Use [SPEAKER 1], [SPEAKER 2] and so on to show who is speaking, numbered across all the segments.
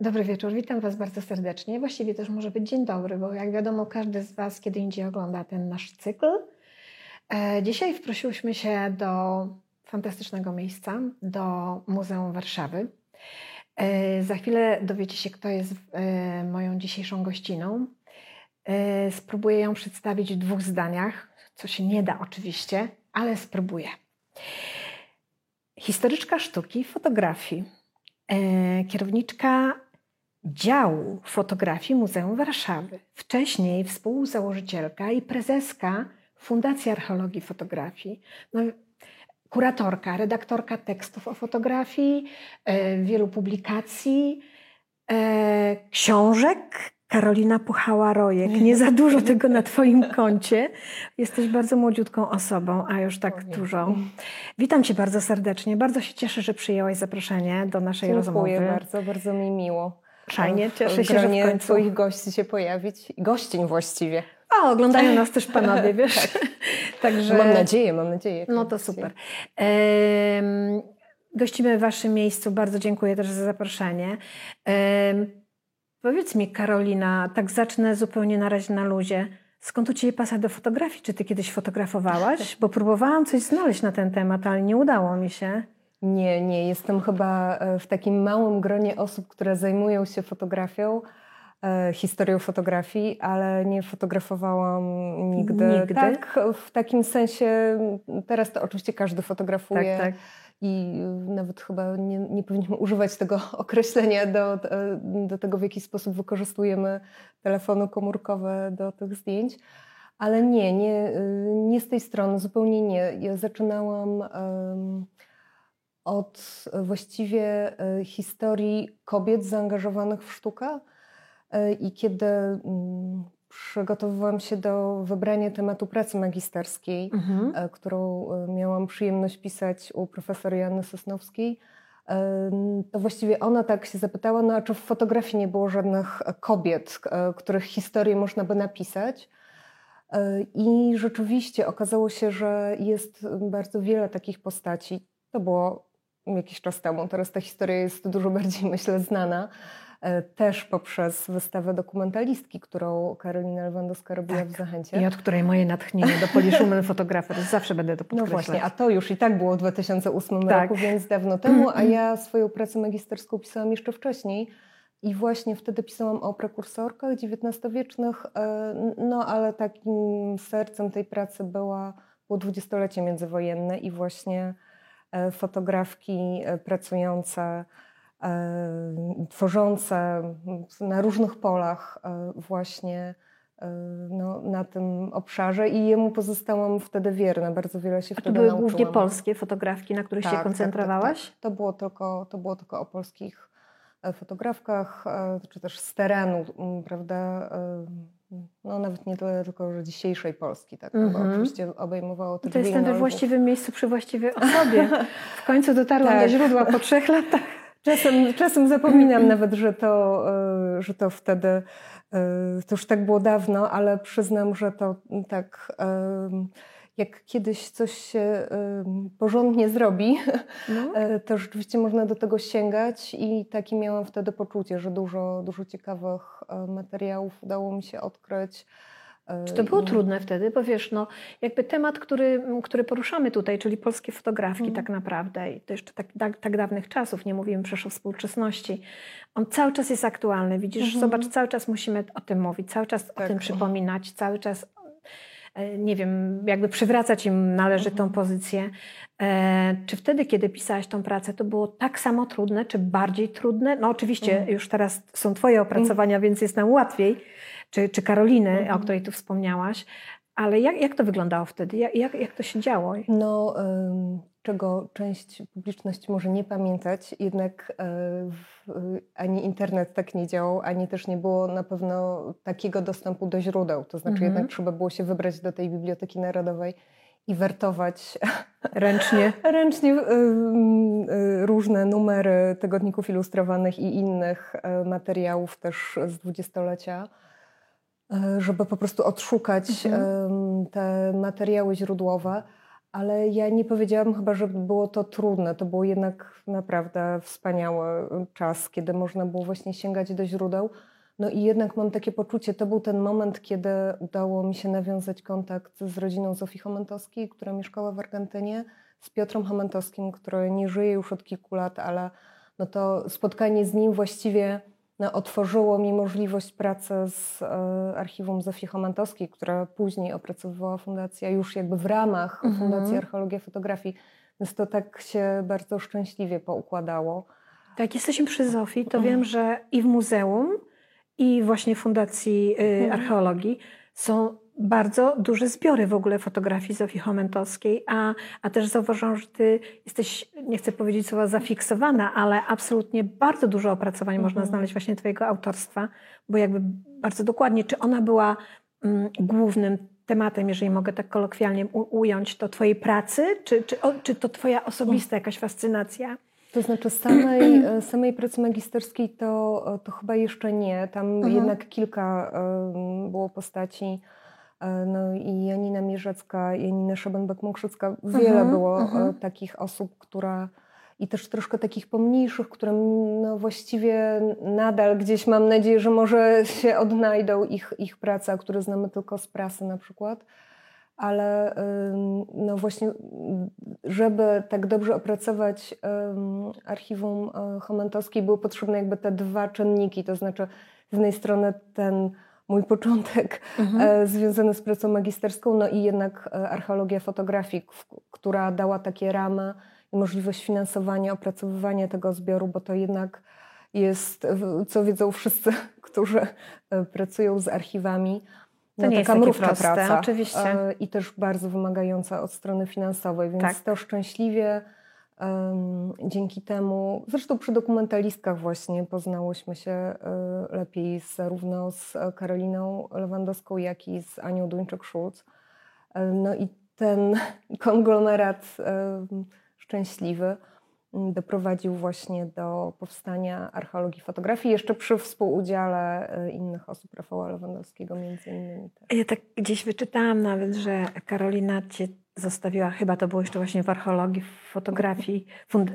[SPEAKER 1] Dobry wieczór, witam Was bardzo serdecznie. Właściwie też może być dzień dobry, bo jak wiadomo, każdy z Was kiedy indziej ogląda ten nasz cykl. E, dzisiaj wprosiłyśmy się do fantastycznego miejsca, do Muzeum Warszawy. E, za chwilę dowiecie się, kto jest e, moją dzisiejszą gościną. Spróbuję ją przedstawić w dwóch zdaniach, co się nie da oczywiście, ale spróbuję. Historyczka sztuki, fotografii, kierowniczka działu fotografii Muzeum Warszawy. Wcześniej współzałożycielka i prezeska Fundacji Archeologii Fotografii. No, kuratorka, redaktorka tekstów o fotografii, e, wielu publikacji, e, książek. Karolina Puchała-Rojek. Nie za dużo tego na Twoim koncie. Jesteś bardzo młodziutką osobą, a już tak dużo. Witam Cię bardzo serdecznie. Bardzo się cieszę, że przyjęłaś zaproszenie do naszej
[SPEAKER 2] Dziękuję
[SPEAKER 1] rozmowy.
[SPEAKER 2] Dziękuję bardzo, bardzo mi miło.
[SPEAKER 1] Fajnie, cieszę
[SPEAKER 2] się,
[SPEAKER 1] że w końcu...
[SPEAKER 2] Twoich gości się pojawić. Gościń właściwie.
[SPEAKER 1] O, oglądają nas też panowie, wiesz? tak.
[SPEAKER 2] Także... Mam nadzieję, mam nadzieję.
[SPEAKER 1] No to super. Ehm, gościmy w Waszym miejscu. Bardzo dziękuję też za zaproszenie. Ehm, powiedz mi, Karolina, tak zacznę zupełnie na razie na luzie. Skąd u Ciebie pasja do fotografii? Czy Ty kiedyś fotografowałaś? Bo próbowałam coś znaleźć na ten temat, ale nie udało mi się.
[SPEAKER 2] Nie, nie. Jestem chyba e, w takim małym gronie osób, które zajmują się fotografią, e, historią fotografii, ale nie fotografowałam nigdy.
[SPEAKER 1] Nigdy?
[SPEAKER 2] Tak, w takim sensie, teraz to oczywiście każdy fotografuje. Tak, tak. I nawet chyba nie, nie powinniśmy używać tego określenia do, do tego, w jaki sposób wykorzystujemy telefony komórkowe do tych zdjęć. Ale nie, nie, nie z tej strony, zupełnie nie. Ja zaczynałam. Um, od właściwie e, historii kobiet zaangażowanych w sztukę. E, I kiedy mm, przygotowywałam się do wybrania tematu pracy magisterskiej, mhm. E, którą miałam przyjemność pisać u profesor Joanny Sosnowskiej, to właściwie ona tak się zapytała, no a czy w fotografii nie było żadnych kobiet, których historię można by napisać? I rzeczywiście okazało się, że jest bardzo wiele takich postaci. To było jakiś czas temu. Teraz ta historia jest dużo bardziej, myślę, znana. E, też poprzez wystawę dokumentalistki, którą Karolina Lewandowska robiła tak. w Zachęcie.
[SPEAKER 1] I od której moje natchnienie do Poliszumen fotografer zawsze będę to podkreślać.
[SPEAKER 2] No właśnie, a to już i tak było w 2008 tak. roku, więc dawno temu, a ja swoją pracę magisterską pisałam jeszcze wcześniej. I właśnie wtedy pisałam o prekursorkach XIX-wiecznych, e, no ale takim sercem tej pracy była, było dwudziestolecie międzywojenne i właśnie fotografki e, pracujące, e, tworzące na różnych polach właśnie no, na tym obszarze i jemu pozostałam wtedy wierna. Bardzo wiele się
[SPEAKER 1] A
[SPEAKER 2] wtedy
[SPEAKER 1] to były
[SPEAKER 2] nauczyłam.
[SPEAKER 1] głównie polskie fotografki, na których
[SPEAKER 2] tak,
[SPEAKER 1] się koncentrowałaś?
[SPEAKER 2] Tak, tak, tak. To, było tylko, to było tylko o polskich fotografkach, czy też z terenu, prawda, no nawet nie tyle tylko, że dzisiejszej Polski, tak, mm -hmm. bo mhm. oczywiście obejmowało
[SPEAKER 1] to To jestem we właściwym miejscu przy właściwej osobie. W końcu dotarłam tak. do źródła po trzech latach.
[SPEAKER 2] Czasem, czasem zapominam nawet, że to, e, że to wtedy, e, to już tak było dawno, ale przyznam, że to tak jak kiedyś coś się porządnie zrobi, no. E, to rzeczywiście można do tego sięgać i takie miałam wtedy poczucie, że dużo, dużo ciekawych e, materiałów udało mi się odkryć.
[SPEAKER 1] E, Czy to było I... trudne wtedy? Bo wiesz, no, jakby temat, który, który poruszamy tutaj, czyli polskie fotografki mm. tak naprawdę, i to jeszcze tak, tak, tak, dawnych czasów, nie mówimy przecież o współczesności, on cały czas jest aktualny. Widzisz, mm -hmm. zobacz, cały czas musimy o tym mówić, cały czas tak. o tym przypominać, cały czas nie wiem, jakby przywracać im należytą mhm. pozycję. E, czy wtedy, kiedy pisałaś tą pracę, to było tak samo trudne, czy bardziej trudne? No oczywiście mhm. już teraz są Twoje opracowania, więc jest nam łatwiej, czy, czy Karoliny, o mhm. której tu wspomniałaś. Ale jak, jak to wyglądało wtedy? Jak, jak, jak to się działo?
[SPEAKER 2] No, czego część publiczności może nie pamiętać, jednak e, ani internet tak nie działał, ani też nie było na pewno takiego dostępu do źródeł. To znaczy, mhm. jednak trzeba było się wybrać do tej Biblioteki Narodowej i wertować
[SPEAKER 1] ręcznie,
[SPEAKER 2] ręcznie e, różne numery tygodników ilustrowanych i innych e, materiałów też z dwudziestolecia żeby po prostu odszukać mhm. te materiały źródłowe. Ale ja nie powiedziałabym chyba, że było to trudne. To był jednak naprawdę wspaniały czas, kiedy można było właśnie sięgać do źródeł. No i jednak mam takie poczucie, to był ten moment, kiedy udało mi się nawiązać kontakt z rodziną Zofii Chomentowskiej, która mieszkała w Argentynie, z Piotrem Chomentowskim, który nie żyje już od kilku lat, ale no to spotkanie z nim właściwie otworzyło mi możliwość pracy z e, archiwum Zofii Chomentowskiej, która później opracowywała fundacja już jakby w ramach mhm. Fundacji Archeologia Fotografii. Więc to tak się bardzo szczęśliwie poukładało.
[SPEAKER 1] Tak, jesteśmy przy Zofii, to wiem, że i w muzeum, i właśnie Fundacji y, mhm. Archeologii są bardzo duże zbiory w ogóle fotografii Zofii Chomentowskiej, a, a też zauważam, że ty jesteś, nie chcę powiedzieć słowa zafiksowana, ale absolutnie bardzo dużo opracowań mhm. można znaleźć właśnie twojego autorstwa, bo jakby bardzo dokładnie, czy ona była mm, głównym tematem, jeżeli mogę tak kolokwialnie ująć, to twojej pracy, czy, czy, o, czy to twoja osobista jakaś fascynacja?
[SPEAKER 2] To znaczy samej, e, samej pracy magisterskiej to, to chyba jeszcze nie. Tam mhm. jednak kilka było postaci. E, no i Janina Mierzecka, Janina Szabenbek-Mąkrzycka. Wiele mhm, było mhm. takich osób, które i też troszkę takich pomniejszych, które no właściwie nadal gdzieś mam nadzieję, że może się odnajdą ich, ich prace, które znamy tylko z prasy na przykład ale no właśnie, żeby tak dobrze opracować archiwum e, Chomentowskiej, były potrzebne jakby te dwa czynniki, to znaczy z jednej strony ten mój początek mhm. E, związany z pracą magisterską, no i jednak e, archeologia fotografii, która dała takie ramy i możliwość finansowania, opracowywania tego zbioru, bo to jednak jest, co wiedzą wszyscy, którzy pracują z archiwami,
[SPEAKER 1] to no, nie taka jest proste, praca. Oczywiście.
[SPEAKER 2] E, I też bardzo wymagająca od strony finansowej, więc tak. to szczęśliwie dzięki temu, zresztą przy dokumentalistkach właśnie poznałyśmy się uh, lepiej zarówno z Karoliną Lewandowską, jak i z Anią Duńczyk-Szulc. No i ten konglomerat szczęśliwy doprowadził właśnie do powstania archeologii fotografii, jeszcze przy współudziale e, innych osób, Rafała Lewandowskiego między innymi.
[SPEAKER 1] Ja tak gdzieś wyczytałam nawet, że Karolina cię zostawiła, chyba to było jeszcze właśnie w archeologii, w fotografii,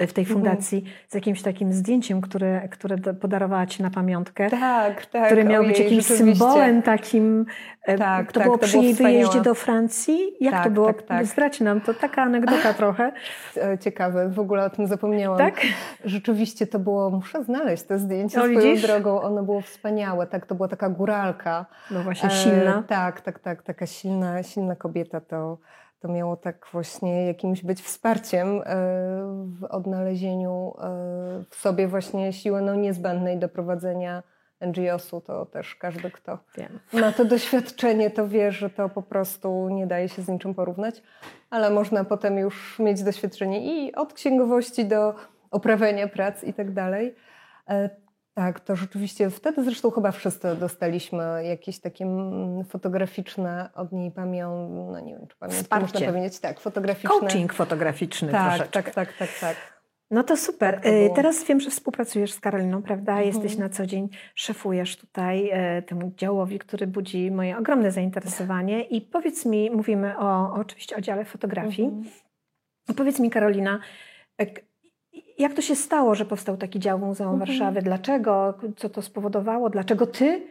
[SPEAKER 1] w tej mhm. fundacji, z jakimś takim zdjęciem, które, które podarowała ci na pamiątkę.
[SPEAKER 2] Tak, tak.
[SPEAKER 1] Które miało być jakimś symbolem takim. E, tak, to tak, było to przy było jej wyjeździe do Francji. Jak tak, to było? Tak, tak. Zdradź nam, to taka anegdota trochę.
[SPEAKER 2] E, ciekawe, w ogóle o tym zapomniałam. Tak? Rzeczywiście to było, muszę znaleźć to zdjęcie o, swoją widzisz? drogą. Ono było wspaniałe, tak, to była taka góralka.
[SPEAKER 1] No właśnie, silna.
[SPEAKER 2] E, tak, tak, tak, taka silna, silna kobieta to to miało tak właśnie jakimś być wsparciem e, w odnalezieniu e, w sobie właśnie siły no, niezbędnej do prowadzenia NGO-su. To też każdy, kto Wiem. ma to doświadczenie, to wie, że to po prostu nie daje się z niczym porównać, ale można potem już mieć doświadczenie i od księgowości do oprawiania prac i tak dalej. Tak, to rzeczywiście wtedy zresztą chyba wszyscy dostaliśmy jakieś takie mm, fotograficzne od niej pamiątki, no nie wiem czy pamiątki można powiedzieć, tak, fotograficzne.
[SPEAKER 1] Coaching fotograficzny
[SPEAKER 2] tak,
[SPEAKER 1] troszeczkę.
[SPEAKER 2] Tak, tak, tak, tak.
[SPEAKER 1] No to super. Tak to y, Teraz wiem, że współpracujesz z Karoliną, prawda? Mhm. Jesteś na co dzień, szefujesz tutaj e, temu działowi, który budzi moje ogromne zainteresowanie. I powiedz mi, mówimy o, oczywiście o dziale fotografii. Mhm. Powiedz mi, Karolina, jak to się stało, że powstał taki dział Muzeum mhm. Warszawy? Dlaczego? Co to spowodowało? Dlaczego ty?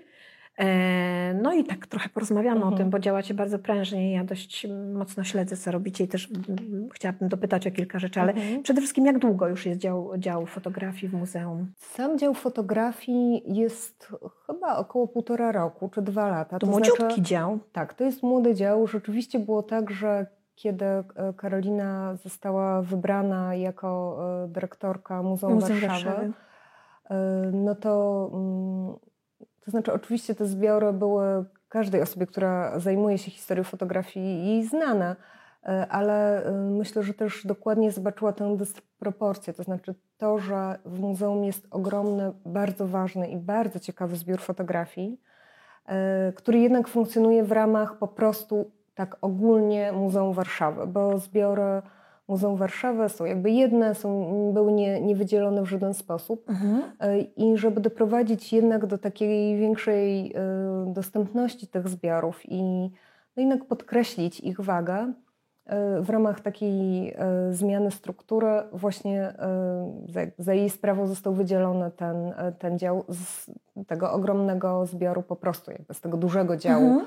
[SPEAKER 1] E, no i tak trochę porozmawiamy mhm. o tym, bo działacie bardzo prężnie. Ja dość mocno śledzę, co robicie i też chciałabym dopytać o kilka rzeczy, ale mhm. przede wszystkim jak długo już jest dział, dział fotografii w muzeum?
[SPEAKER 2] Sam dział fotografii jest chyba około półtora roku czy dwa lata.
[SPEAKER 1] To, to młodziutki znaczy, dział.
[SPEAKER 2] Tak, to jest młody dział. Rzeczywiście było tak, że kiedy e, Karolina została wybrana jako e, dyrektorka Muzeum, Muzeum Warszawy, Warszawy, e, no to, mm, to znaczy oczywiście te zbiory były każdej osobie, która zajmuje się historią fotografii jej znane, ale myślę, że też dokładnie zobaczyła tę dysproporcję, to znaczy to, że w muzeum jest ogromny, bardzo ważny i bardzo ciekawy zbiór fotografii, który jednak funkcjonuje w ramach po prostu tak ogólnie Muzeum Warszawy, bo zbiory Muzeum Warszawy są jakby jedne, są, były nie, niewydzielone w żaden sposób. Mhm. E, I żeby doprowadzić jednak do takiej większej e, dostępności tych zbiorów i no jednak podkreślić ich wagę, w ramach takiej zmiany struktury właśnie za, za jej sprawą został wydzielony ten, ten dział z tego ogromnego zbioru po prostu, jakby z tego dużego działu mhm.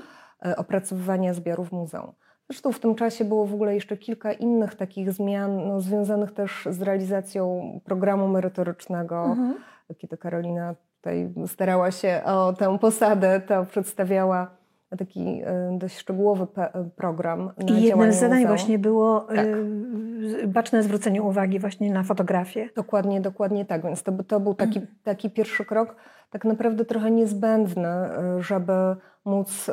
[SPEAKER 2] Opracowywania zbiorów muzeum. Zresztą w tym czasie było w ogóle jeszcze kilka innych takich zmian, no, związanych też z realizacją programu merytorycznego. Mhm. Kiedy Karolina tutaj starała się o tę posadę, to przedstawiała taki e, dość szczegółowy program.
[SPEAKER 1] Na I jednym z zadań muzeum. właśnie było tak. E, baczne zwrócenie uwagi właśnie na fotografię.
[SPEAKER 2] Dokładnie, dokładnie tak. Więc to, to był taki, mhm. taki pierwszy krok, tak naprawdę trochę niezbędny, e, żeby móc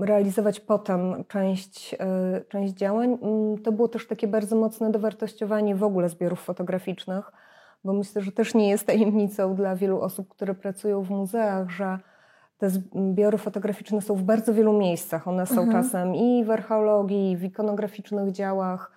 [SPEAKER 2] realizować potem część, część działań. Mm, to było też takie bardzo mocne dowartościowanie w ogóle zbiorów fotograficznych, bo myślę, że też nie jest tajemnicą dla wielu osób, które pracują w muzeach, że te zbiory fotograficzne są w bardzo wielu miejscach. One są mhm. czasem i w archeologii, i w ikonograficznych działach.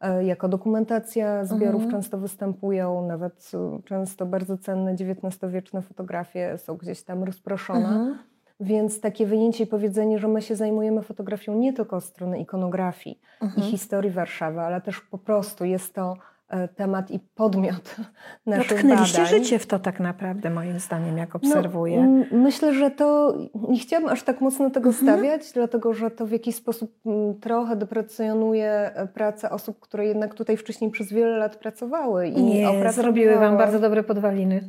[SPEAKER 2] E, jako dokumentacja zbiorów mhm. często występują, nawet często bardzo cenne XIX-wieczne fotografie są gdzieś tam rozproszone. Mhm. Więc takie wyjęcie i powiedzenie, że my się zajmujemy fotografią nie tylko od strony ikonografii i mhm. historii Warszawy, ale też po prostu jest to E, temat i podmiot naszych
[SPEAKER 1] Dotknęliście
[SPEAKER 2] badań.
[SPEAKER 1] życie w to tak naprawdę, moim zdaniem, jak obserwuję.
[SPEAKER 2] No, myślę, że to, nie chciałabym aż tak mocno tego mhm. stawiać, dlatego że to w jakiś sposób trochę deprecjonuje e, pracę osób, które jednak tutaj wcześniej przez wiele lat pracowały.
[SPEAKER 1] I nie, zrobiły Wam bardzo dobre podwaliny.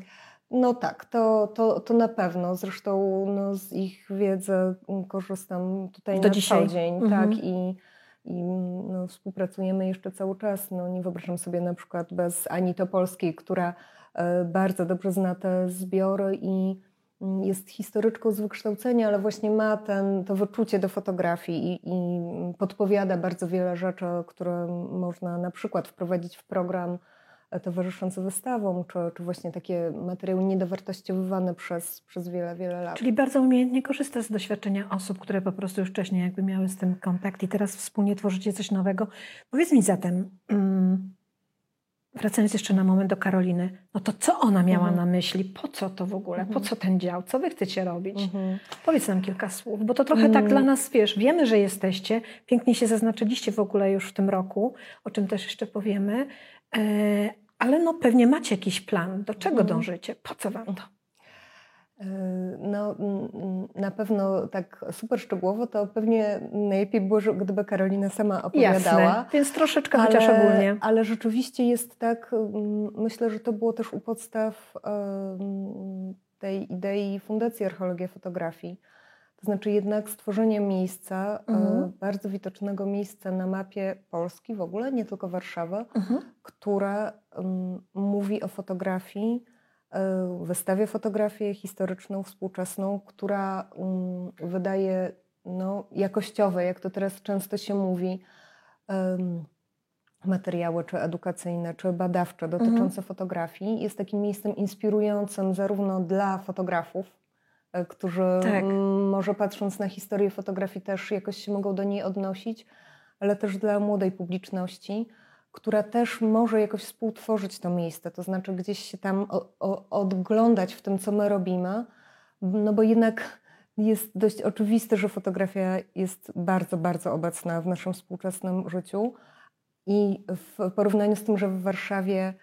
[SPEAKER 2] No tak, to, to, to na pewno. Zresztą no, z ich wiedzy korzystam tutaj Do na dzisiaj. co dzień. Mhm. Tak, i i no, współpracujemy jeszcze cały czas. No, nie wyobrażam sobie na przykład bez Ani Topolskiej, która e, bardzo dobrze zna te zbiory i mm, jest historyczką z wykształcenia, ale właśnie ma ten, to wyczucie do fotografii i, i podpowiada bardzo wiele rzeczy, które można na przykład wprowadzić w program towarzyszące wystawom, czy, czy właśnie takie materiały niedowartościowywane przez, przez wiele, wiele lat.
[SPEAKER 1] Czyli bardzo umiejętnie korzysta z doświadczenia osób, które po prostu już wcześniej jakby miały z tym kontakt i teraz wspólnie tworzycie coś nowego. Powiedz mi zatem, mm, wracając jeszcze na moment do Karoliny, no to co ona miała mhm. na myśli? Po co to w ogóle? Mhm. Po co ten dział? Co wy chcecie robić? Mhm. Powiedz nam kilka słów, bo to trochę tak dla nas, wiesz, wiemy, że jesteście, pięknie się zaznaczyliście w ogóle już w tym roku, o czym też jeszcze powiemy, e, ale no pewnie macie jakiś plan, do czego mhm. dążycie, po co wam to?
[SPEAKER 2] E, no, na pewno tak super szczegółowo, to pewnie najlepiej było, gdyby Karolina sama opowiadała. Jasne,
[SPEAKER 1] więc troszeczkę ale, chociaż ogólnie.
[SPEAKER 2] Ale rzeczywiście jest tak, myślę, że to było też u podstaw tej idei Fundacji Archeologia Fotografii, to znaczy jednak stworzenie miejsca, e, mhm. bardzo widocznego miejsca na mapie Polski w ogóle, nie tylko Warszawy, mhm. które um, mówi o fotografii, e, wystawia fotografię historyczną, współczesną, która um, wydaje no, jakościowe, jak to teraz często się mówi, um, materiały czy edukacyjne, czy badawcze dotyczące mhm. fotografii. Jest takim miejscem inspirującym zarówno dla fotografów, którzy tak. może patrząc na historię fotografii też jakoś się mogą do niej odnosić, ale też dla młodej publiczności, która też może jakoś współtworzyć to miejsce, to znaczy gdzieś się tam o, o, odglądać w tym, co my robimy, no bo jednak jest dość oczywiste, że fotografia jest bardzo, bardzo obecna w naszym współczesnym życiu i w porównaniu z tym, że w Warszawie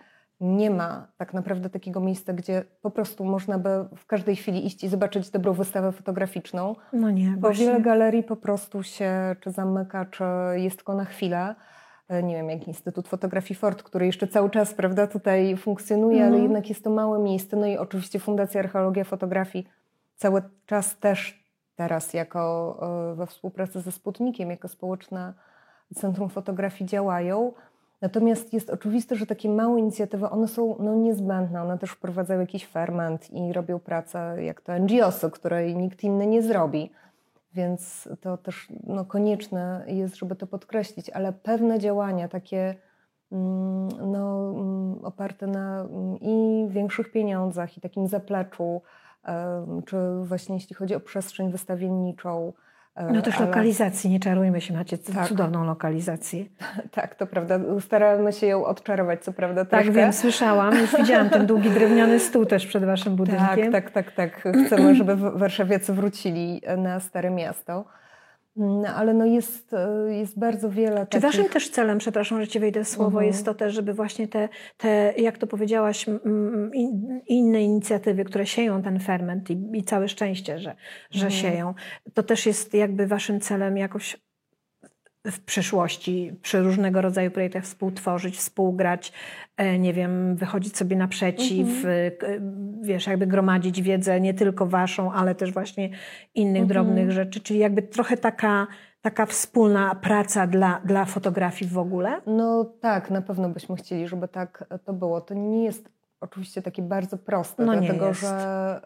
[SPEAKER 2] nie ma tak naprawdę takiego miejsca, gdzie po prostu można by w każdej chwili iść i zobaczyć dobrą wystawę fotograficzną.
[SPEAKER 1] No nie,
[SPEAKER 2] Bo właśnie. wiele galerii po prostu się czy zamyka, czy jest tylko na chwilę. E, nie wiem, jak Instytut Fotografii Fort, który jeszcze cały czas prawda, tutaj funkcjonuje, ale jednak jest to małe miejsce. No i oczywiście Fundacja Archeologia Fotografii cały czas też teraz jako e, we współpracy ze Sputnikiem, jako społeczne Centrum Fotografii działają. Natomiast jest oczywiste, że takie małe inicjatywy, one są no, niezbędne, one też wprowadzają jakiś ferment i robią pracę jak to NGO-sy, której nikt inny nie zrobi. Więc to też no, konieczne jest, żeby to podkreślić, ale pewne działania takie mm, no, mm, oparte na mm, i większych pieniądzach, i takim zapleczu, czy właśnie jeśli chodzi o przestrzeń wystawienniczą,
[SPEAKER 1] no też ale... lokalizacji, nie czarujmy się, macie tak. cudowną lokalizację.
[SPEAKER 2] Tak, to prawda. Staramy się ją odczarować, co prawda
[SPEAKER 1] Tak, troszkę. wiem, słyszałam. Już widziałam ten długi drewniany stół też przed waszym budynkiem.
[SPEAKER 2] Tak, tak, tak, tak. Chcemy, żeby warszawiacy wrócili na Stare Miasto. No, ale no jest, e, jest bardzo wiele
[SPEAKER 1] Czy
[SPEAKER 2] takich...
[SPEAKER 1] waszym też celem, przepraszam, że ci wejdę słowo, mhm. jest to też, żeby właśnie te, te jak to powiedziałaś, inne inicjatywy, które sieją ten ferment i, i całe szczęście, że, że mhm. sieją, to też jest jakby waszym celem jakoś w przyszłości przy różnego rodzaju projektach współtworzyć, współgrać, e, nie wiem, wychodzić sobie naprzeciw, mhm. wiesz, jakby gromadzić wiedzę nie tylko waszą, ale też właśnie innych mhm. drobnych rzeczy, czyli jakby trochę taka, taka wspólna praca dla, dla fotografii w ogóle?
[SPEAKER 2] No tak, na pewno byśmy chcieli, żeby tak to było. To nie jest oczywiście takie bardzo proste, no dlatego że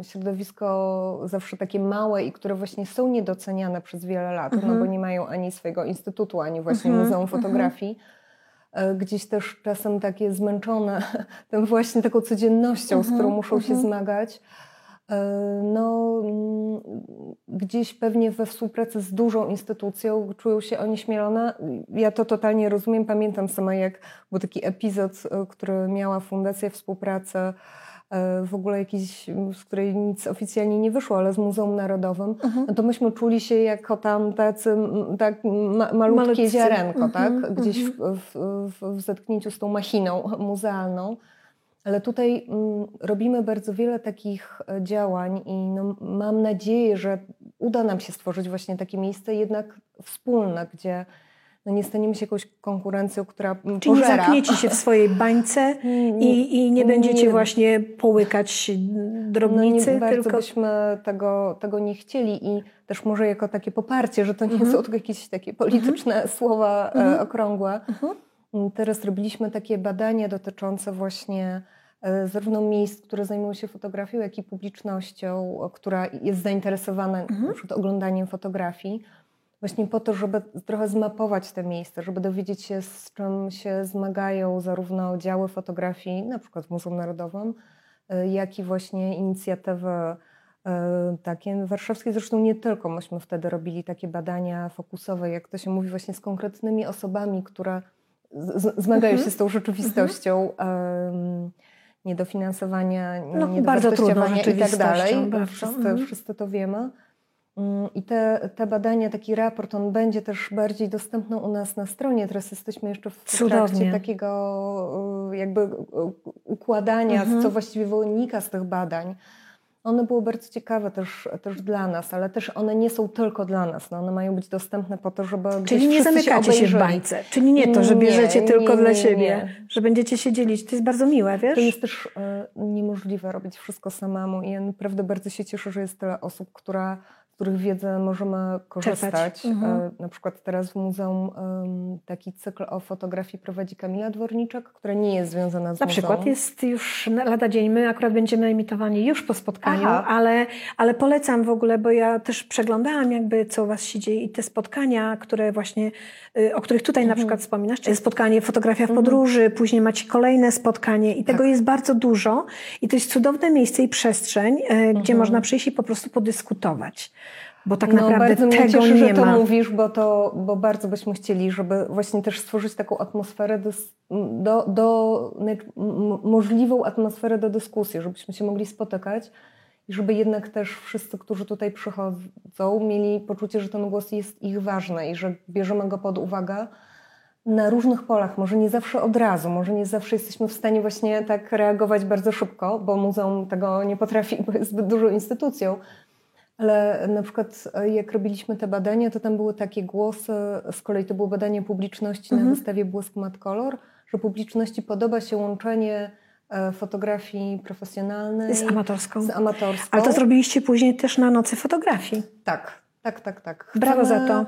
[SPEAKER 2] y, środowisko zawsze takie małe i które właśnie są niedoceniane przez wiele lat, no bo mhm. nie mają ani swojego instytutu, ani właśnie mhm. Muzeum mhm. Fotografii. Y, gdzieś też czasem takie zmęczone tym właśnie taką codziennością, z którą muszą się zmagać. E, no, mm, gdzieś pewnie we współpracy z dużą instytucją czują się onieśmielone. Ja to totalnie rozumiem. Pamiętam sama, jak był taki epizod, e, który miała Fundacja Współpracy, e, w ogóle jakiś, z której nic oficjalnie nie wyszło, ale z Muzeum Narodowym, mhm. no to myśmy czuli się jako tam tacy, tak ma, malutkie Malutcy. ziarenko, mhm. tak? Gdzieś mhm. w, w, w zetknięciu z tą machiną muzealną. Ale tutaj mm, robimy bardzo wiele takich e, działań i no, mam nadzieję, że uda nam się stworzyć właśnie takie miejsce jednak wspólne, gdzie no nie staniemy się jakąś konkurencją, która
[SPEAKER 1] mm, Czyli pożera. nie zamkniecie się w swojej bańce i, i nie będziecie nie, właśnie połykać drobnicy. No nie
[SPEAKER 2] bardzo tylko... byśmy tego, tego nie chcieli i też może jako takie poparcie, że to nie mhm. są tylko jakieś takie polityczne mhm. słowa e, mhm. okrągłe. Mhm. Mm, teraz robiliśmy takie badania dotyczące właśnie zarówno miejsc, które zajmują się fotografią, jak i publicznością, która jest zainteresowana mhm. oglądaniem fotografii. Właśnie po to, żeby trochę zmapować te miejsca, żeby dowiedzieć się, z czym się zmagają zarówno działy fotografii, na przykład w Muzeum Narodowym, e, jak i właśnie inicjatywy e, takie warszawskie. Zresztą nie tylko. Myśmy wtedy robili takie badania fokusowe, jak to się mówi, właśnie z konkretnymi osobami, które zmagają mhm. się z tą rzeczywistością. Mhm niedofinansowania, no, niedowartościowania i tak dalej. Wszyscy, mhm. wszyscy to wiemy. Mm, I te, te badania, taki raport, on będzie też bardziej dostępny u nas na stronie. Teraz jesteśmy jeszcze w Cudownie. trakcie takiego y, jakby y, układania, mhm. co właściwie wynika z tych badań. One były bardzo ciekawe też, też dla nas, ale też one nie są tylko dla nas. No one mają być dostępne po to, żeby
[SPEAKER 1] Czyli nie zamykacie się, się, w bańce. Czyli nie to, że bierzecie nie, tylko nie, dla siebie, że będziecie się dzielić. To jest bardzo miłe, wiesz?
[SPEAKER 2] To jest też y, niemożliwe robić wszystko samemu i ja naprawdę bardzo się cieszę, że jest tyle osób, która których wiedzę możemy korzystać. Mhm. E, na przykład teraz w muzeum taki cykl o fotografii prowadzi Kamila Dworniczek, która nie jest związana z
[SPEAKER 1] Na
[SPEAKER 2] muzeum.
[SPEAKER 1] przykład jest już lada dzień, my akurat będziemy emitowani już po spotkaniu, ale, ale polecam w ogóle, bo ja też przeglądałam jakby co u Was się dzieje i te spotkania, które właśnie, y, o których tutaj mhm. na przykład wspominasz, czyli spotkanie fotografia w mhm. podróży, mhm. później macie kolejne spotkanie i tego tak. jest bardzo dużo i to jest cudowne miejsce i przestrzeń, y, gdzie mhm. można przyjść i po prostu podyskutować. Bo tak no, naprawdę
[SPEAKER 2] bardzo
[SPEAKER 1] tego
[SPEAKER 2] mnie cieszy,
[SPEAKER 1] nie
[SPEAKER 2] że to
[SPEAKER 1] ma.
[SPEAKER 2] mówisz, bo, to, bo bardzo byśmy chcieli, żeby właśnie też stworzyć taką atmosferę do, do, możliwą atmosferę do dyskusji, żebyśmy się mogli spotykać i żeby jednak też wszyscy, którzy tutaj przychodzą, mieli poczucie, że ten głos jest ich ważny i że bierzemy go pod uwagę na różnych polach, może nie zawsze od razu, może nie zawsze jesteśmy w stanie właśnie tak reagować bardzo szybko, bo muzeum tego nie potrafi, bo jest zbyt dużą instytucją, ale na przykład e, jak robiliśmy te badania, to tam były takie głosy, z kolei to było badanie publiczności mhm. na wystawie Błysk Mat Color, że publiczności podoba się łączenie e, fotografii profesjonalnej
[SPEAKER 1] z amatorską.
[SPEAKER 2] z amatorską.
[SPEAKER 1] Ale to zrobiliście później też na nocy fotografii.
[SPEAKER 2] Tak, tak, tak, tak.
[SPEAKER 1] Chcemy, Brawo za to.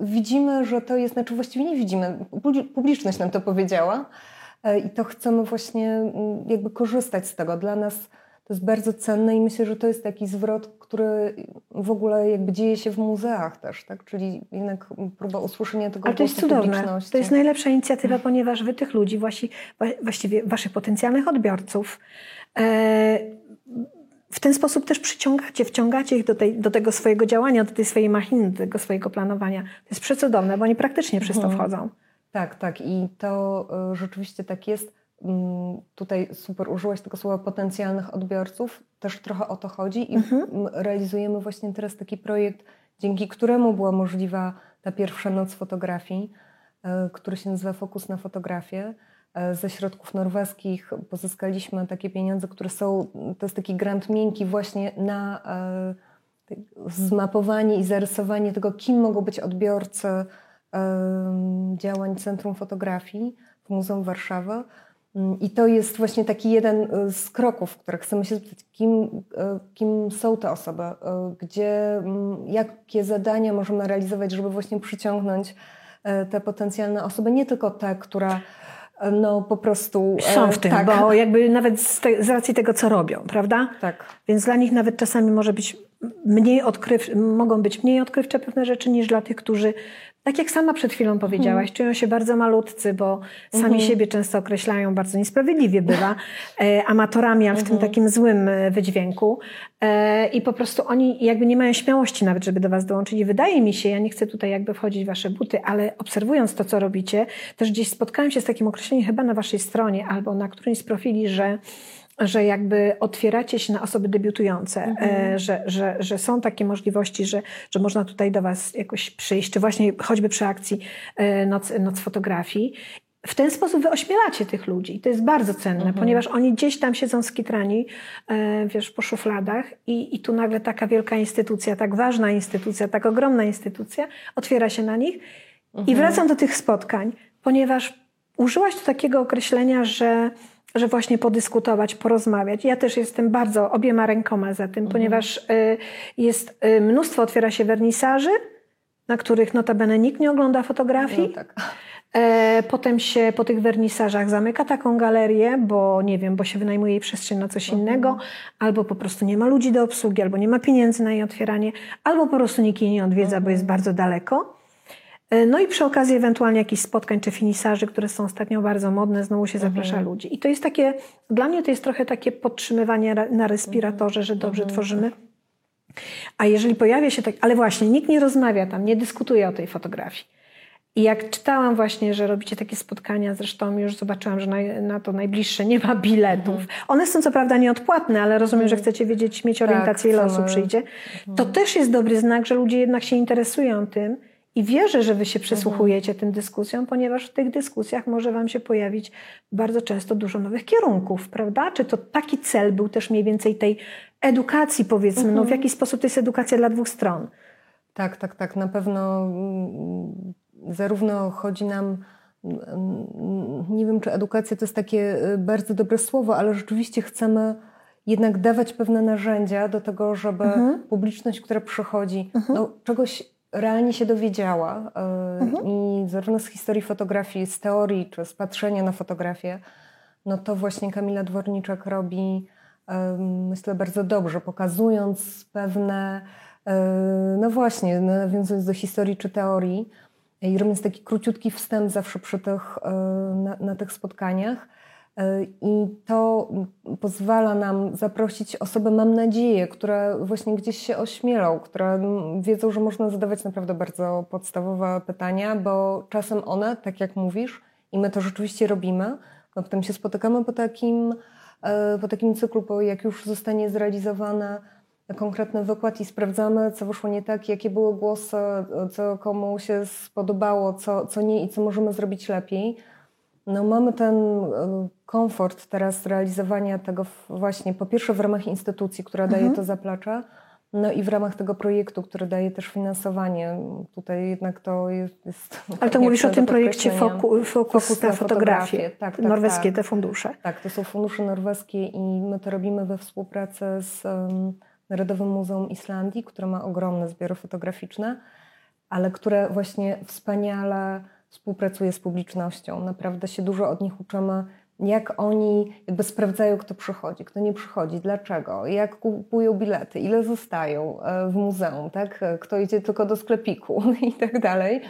[SPEAKER 2] Widzimy, że to jest, znaczy właściwie nie widzimy, publiczność nam to powiedziała e, i to chcemy właśnie jakby korzystać z tego. Dla nas to jest bardzo cenne i myślę, że to jest taki zwrot, który w ogóle jakby dzieje się w muzeach też, tak? Czyli jednak próba usłyszenia tego
[SPEAKER 1] Ale to jest cudowne. To jest najlepsza inicjatywa, ponieważ wy tych ludzi, właści, właściwie waszych potencjalnych odbiorców e, w ten sposób też przyciągacie, wciągacie ich do, tej, do tego swojego działania, do tej swojej machiny, do tego swojego planowania. To jest przecudowne, bo oni praktycznie przez to mhm. wchodzą.
[SPEAKER 2] Tak, tak. I to y, rzeczywiście tak jest. Mm, tutaj super użyłaś tego słowa potencjalnych odbiorców, też trochę o to chodzi i mhm. realizujemy właśnie teraz taki projekt dzięki któremu była możliwa ta pierwsza noc fotografii, e, który się nazywa Fokus na fotografię. E, ze środków norweskich pozyskaliśmy takie pieniądze, które są, to jest taki grant miękki właśnie na zmapowanie i zarysowanie tego, kim mogą być odbiorcy działań Centrum Fotografii w Muzeum Warszawy. Mm, I to jest właśnie taki jeden y, z kroków, które chcemy się zapytać, kim, y, kim są te osoby, y, gdzie, mm, jakie zadania możemy realizować, żeby właśnie przyciągnąć te potencjalne osoby, nie tylko te, które no po prostu...
[SPEAKER 1] Są w tym, tak. bo jakby nawet z, te, z racji tego, co robią, prawda?
[SPEAKER 2] Tak.
[SPEAKER 1] Więc dla nich nawet czasami może być mniej odkryw, mogą być mniej odkrywcze pewne rzeczy niż dla tych, którzy tak jak sama przed chwilą powiedziałaś, mhm. czują się bardzo malutcy, bo sami mhm. siebie często określają bardzo niesprawiedliwie bywa, e, amatorami, ale w tym mhm. takim złym e, wydźwięku. E, I po prostu oni jakby nie mają śmiałości nawet, żeby do was dołączyć. I wydaje mi się, ja nie chcę tutaj jakby wchodzić w wasze buty, ale obserwując to, co robicie, też gdzieś spotkałam się z takim określeniem chyba na waszej stronie albo na którymś z profili, że że jakby otwieracie się na osoby debiutujące, mhm. E, że, że, że są takie możliwości, że, że można tutaj do Was jakoś przyjść, czy właśnie choćby przy akcji e, Noc, Noc Fotografii. W ten sposób wy ośmielacie tych ludzi. To jest bardzo cenne, mhm. ponieważ oni gdzieś tam siedzą skitrani, e, wiesz, po szufladach i, i tu nagle taka wielka instytucja, tak ważna instytucja, tak ogromna instytucja otwiera się na nich. Mhm. I wracam do tych spotkań, ponieważ użyłaś tu takiego określenia, że że właśnie podyskutować, porozmawiać. Ja też jestem bardzo obiema rękoma za tym, mhm. ponieważ y, jest y, mnóstwo, otwiera się wernisaży, na których notabene nikt nie ogląda fotografii. No tak. E, potem się po tych wernisażach zamyka taką galerię, bo nie wiem, bo się wynajmuje jej przestrzeń na coś mhm. innego, albo po prostu nie ma ludzi do obsługi, albo nie ma pieniędzy na jej otwieranie, albo po prostu nikt jej nie odwiedza, bo jest mhm. bardzo daleko. E, no i przy okazji ewentualnie jakichś spotkań czy finisarzy, które są ostatnio bardzo modne, znowu się zaprasza mhm. ludzi. I to jest takie, dla mnie to jest trochę takie podtrzymywanie na respiratorze, że dobrze mhm. tworzymy. A jeżeli pojawia się tak, ale właśnie nikt nie rozmawia tam, nie dyskutuje o tej fotografii. I jak czytałam właśnie, że robicie takie spotkania, zresztą już zobaczyłam, że na, na to najbliższe nie ma biletów. Mhm. One są co prawda nieodpłatne, ale rozumiem, że chcecie wiedzieć, mieć orientację, tak, ile osób przyjdzie. To też jest dobry znak, że ludzie jednak się interesują tym i wierzę, że wy się przysłuchujecie tym dyskusjom, ponieważ w tych dyskusjach może wam się pojawić bardzo często dużo nowych kierunków, prawda? Czy to taki cel był też mniej więcej tej edukacji, powiedzmy, no w mhm. jaki sposób to jest edukacja dla dwóch stron?
[SPEAKER 2] Tak, tak, tak. Na pewno mm, zarówno chodzi nam mm, nie wiem, czy edukacja to jest takie y, bardzo dobre słowo, ale rzeczywiście chcemy jednak dawać pewne narzędzia do tego, żeby mhm. publiczność, która przychodzi, mhm. no, czegoś realnie się dowiedziała e, mhm. i zarówno z historii fotografii, z teorii czy z patrzenia na fotografię, no to właśnie Kamila Dworniczak robi myślę bardzo dobrze, pokazując pewne, e, no właśnie, nawiązując do historii czy teorii i robiąc taki króciutki wstęp zawsze przy tych, e, na, na tych spotkaniach, E, I to pozwala nam zaprosić osoby, mam nadzieję, które właśnie gdzieś się ośmielą, które wiedzą, że można zadawać naprawdę bardzo podstawowe pytania, bo czasem one, tak jak mówisz, i my to rzeczywiście robimy, no potem się spotykamy po takim, e, po takim cyklu, bo jak już zostanie zrealizowane konkretny wykład i sprawdzamy, co wyszło nie tak, jakie były głosy, co komu się spodobało, co, co nie i co możemy zrobić lepiej no mamy ten e, komfort teraz realizowania tego właśnie po pierwsze w ramach instytucji, która daje mhm. to zaplecze, no i w ramach tego projektu, który daje też finansowanie. Tutaj jednak to jest...
[SPEAKER 1] Ale to mówisz o tym projekcie Fokus, Fokus na, fotografię, fotografię. Tak, tak, norweskie tak. te fundusze.
[SPEAKER 2] Tak, to są fundusze norweskie i my to robimy we współpracy z um, Narodowym Muzeum Islandii, które ma ogromne zbiory fotograficzne, ale które właśnie wspaniale współpracuje z publicznością. Naprawdę się dużo od nich uczymy, jak oni jakby sprawdzają, kto przychodzi, kto nie przychodzi, dlaczego, jak kupują bilety, ile zostają e, w muzeum, tak? kto idzie tylko do sklepiku i tak dalej.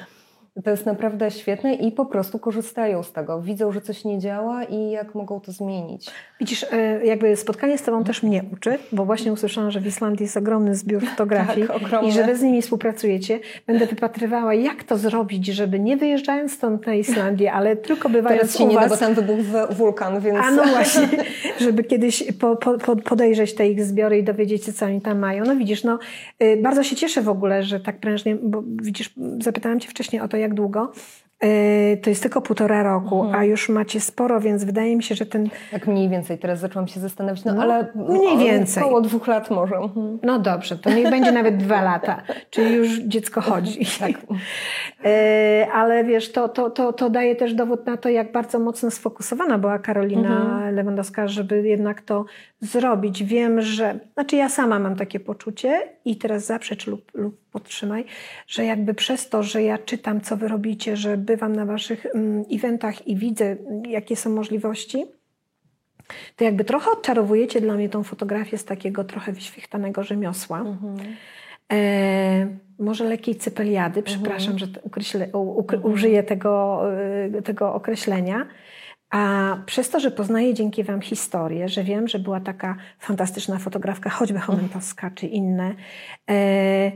[SPEAKER 2] To jest naprawdę świetne i po prostu korzystają z tego. Widzą, że coś nie działa i jak mogą to zmienić.
[SPEAKER 1] Widzisz, e, jakby spotkanie z Tobą też mnie uczy, bo właśnie usłyszałam, że w Islandii jest ogromny zbiór fotografii tak, i że Wy z nimi współpracujecie. Będę wypatrywała, jak to zrobić, żeby nie wyjeżdżając stąd na Islandię, ale tylko bywając Teraz
[SPEAKER 2] się
[SPEAKER 1] u
[SPEAKER 2] nie
[SPEAKER 1] was,
[SPEAKER 2] da, bo tam wybuchł wulkan, więc...
[SPEAKER 1] A no właśnie, żeby kiedyś po, po, podejrzeć te ich zbiory i dowiedzieć się, co oni tam mają. No widzisz, no y, bardzo się cieszę w ogóle, że tak prężnie, bo widzisz, zapytałam Cię wcześniej o to, jak długo. Y, to jest tylko półtora roku, mhm. a już macie sporo, więc wydaje mi się, że ten.
[SPEAKER 2] Tak mniej więcej, teraz zaczęłam się zastanawiać, no, no ale
[SPEAKER 1] mniej więcej.
[SPEAKER 2] Około dwóch lat może.
[SPEAKER 1] Mhm. No dobrze, to niech będzie nawet dwa lata, czyli już dziecko chodzi. tak. Y, ale wiesz, to, to, to, to daje też dowód na to, jak bardzo mocno sfokusowana była Karolina mhm. Lewandowska, żeby jednak to zrobić. Wiem, że, znaczy ja sama mam takie poczucie i teraz zaprzecz lub, lub podtrzymaj, że jakby przez to, że ja czytam, co wy robicie, że bywam na waszych um, eventach i widzę, jakie są możliwości, to jakby trochę odczarowujecie dla mnie tą fotografię z takiego trochę wyświechtanego rzemiosła. Mhm. E, może lekkiej cypeliady, mhm. przepraszam, że ukreślę, u, mhm. użyję tego, y, tego określenia. A przez to, że poznaję dzięki Wam historię, że wiem, że była taka fantastyczna fotografka, choćby Chomentowska czy inne, e,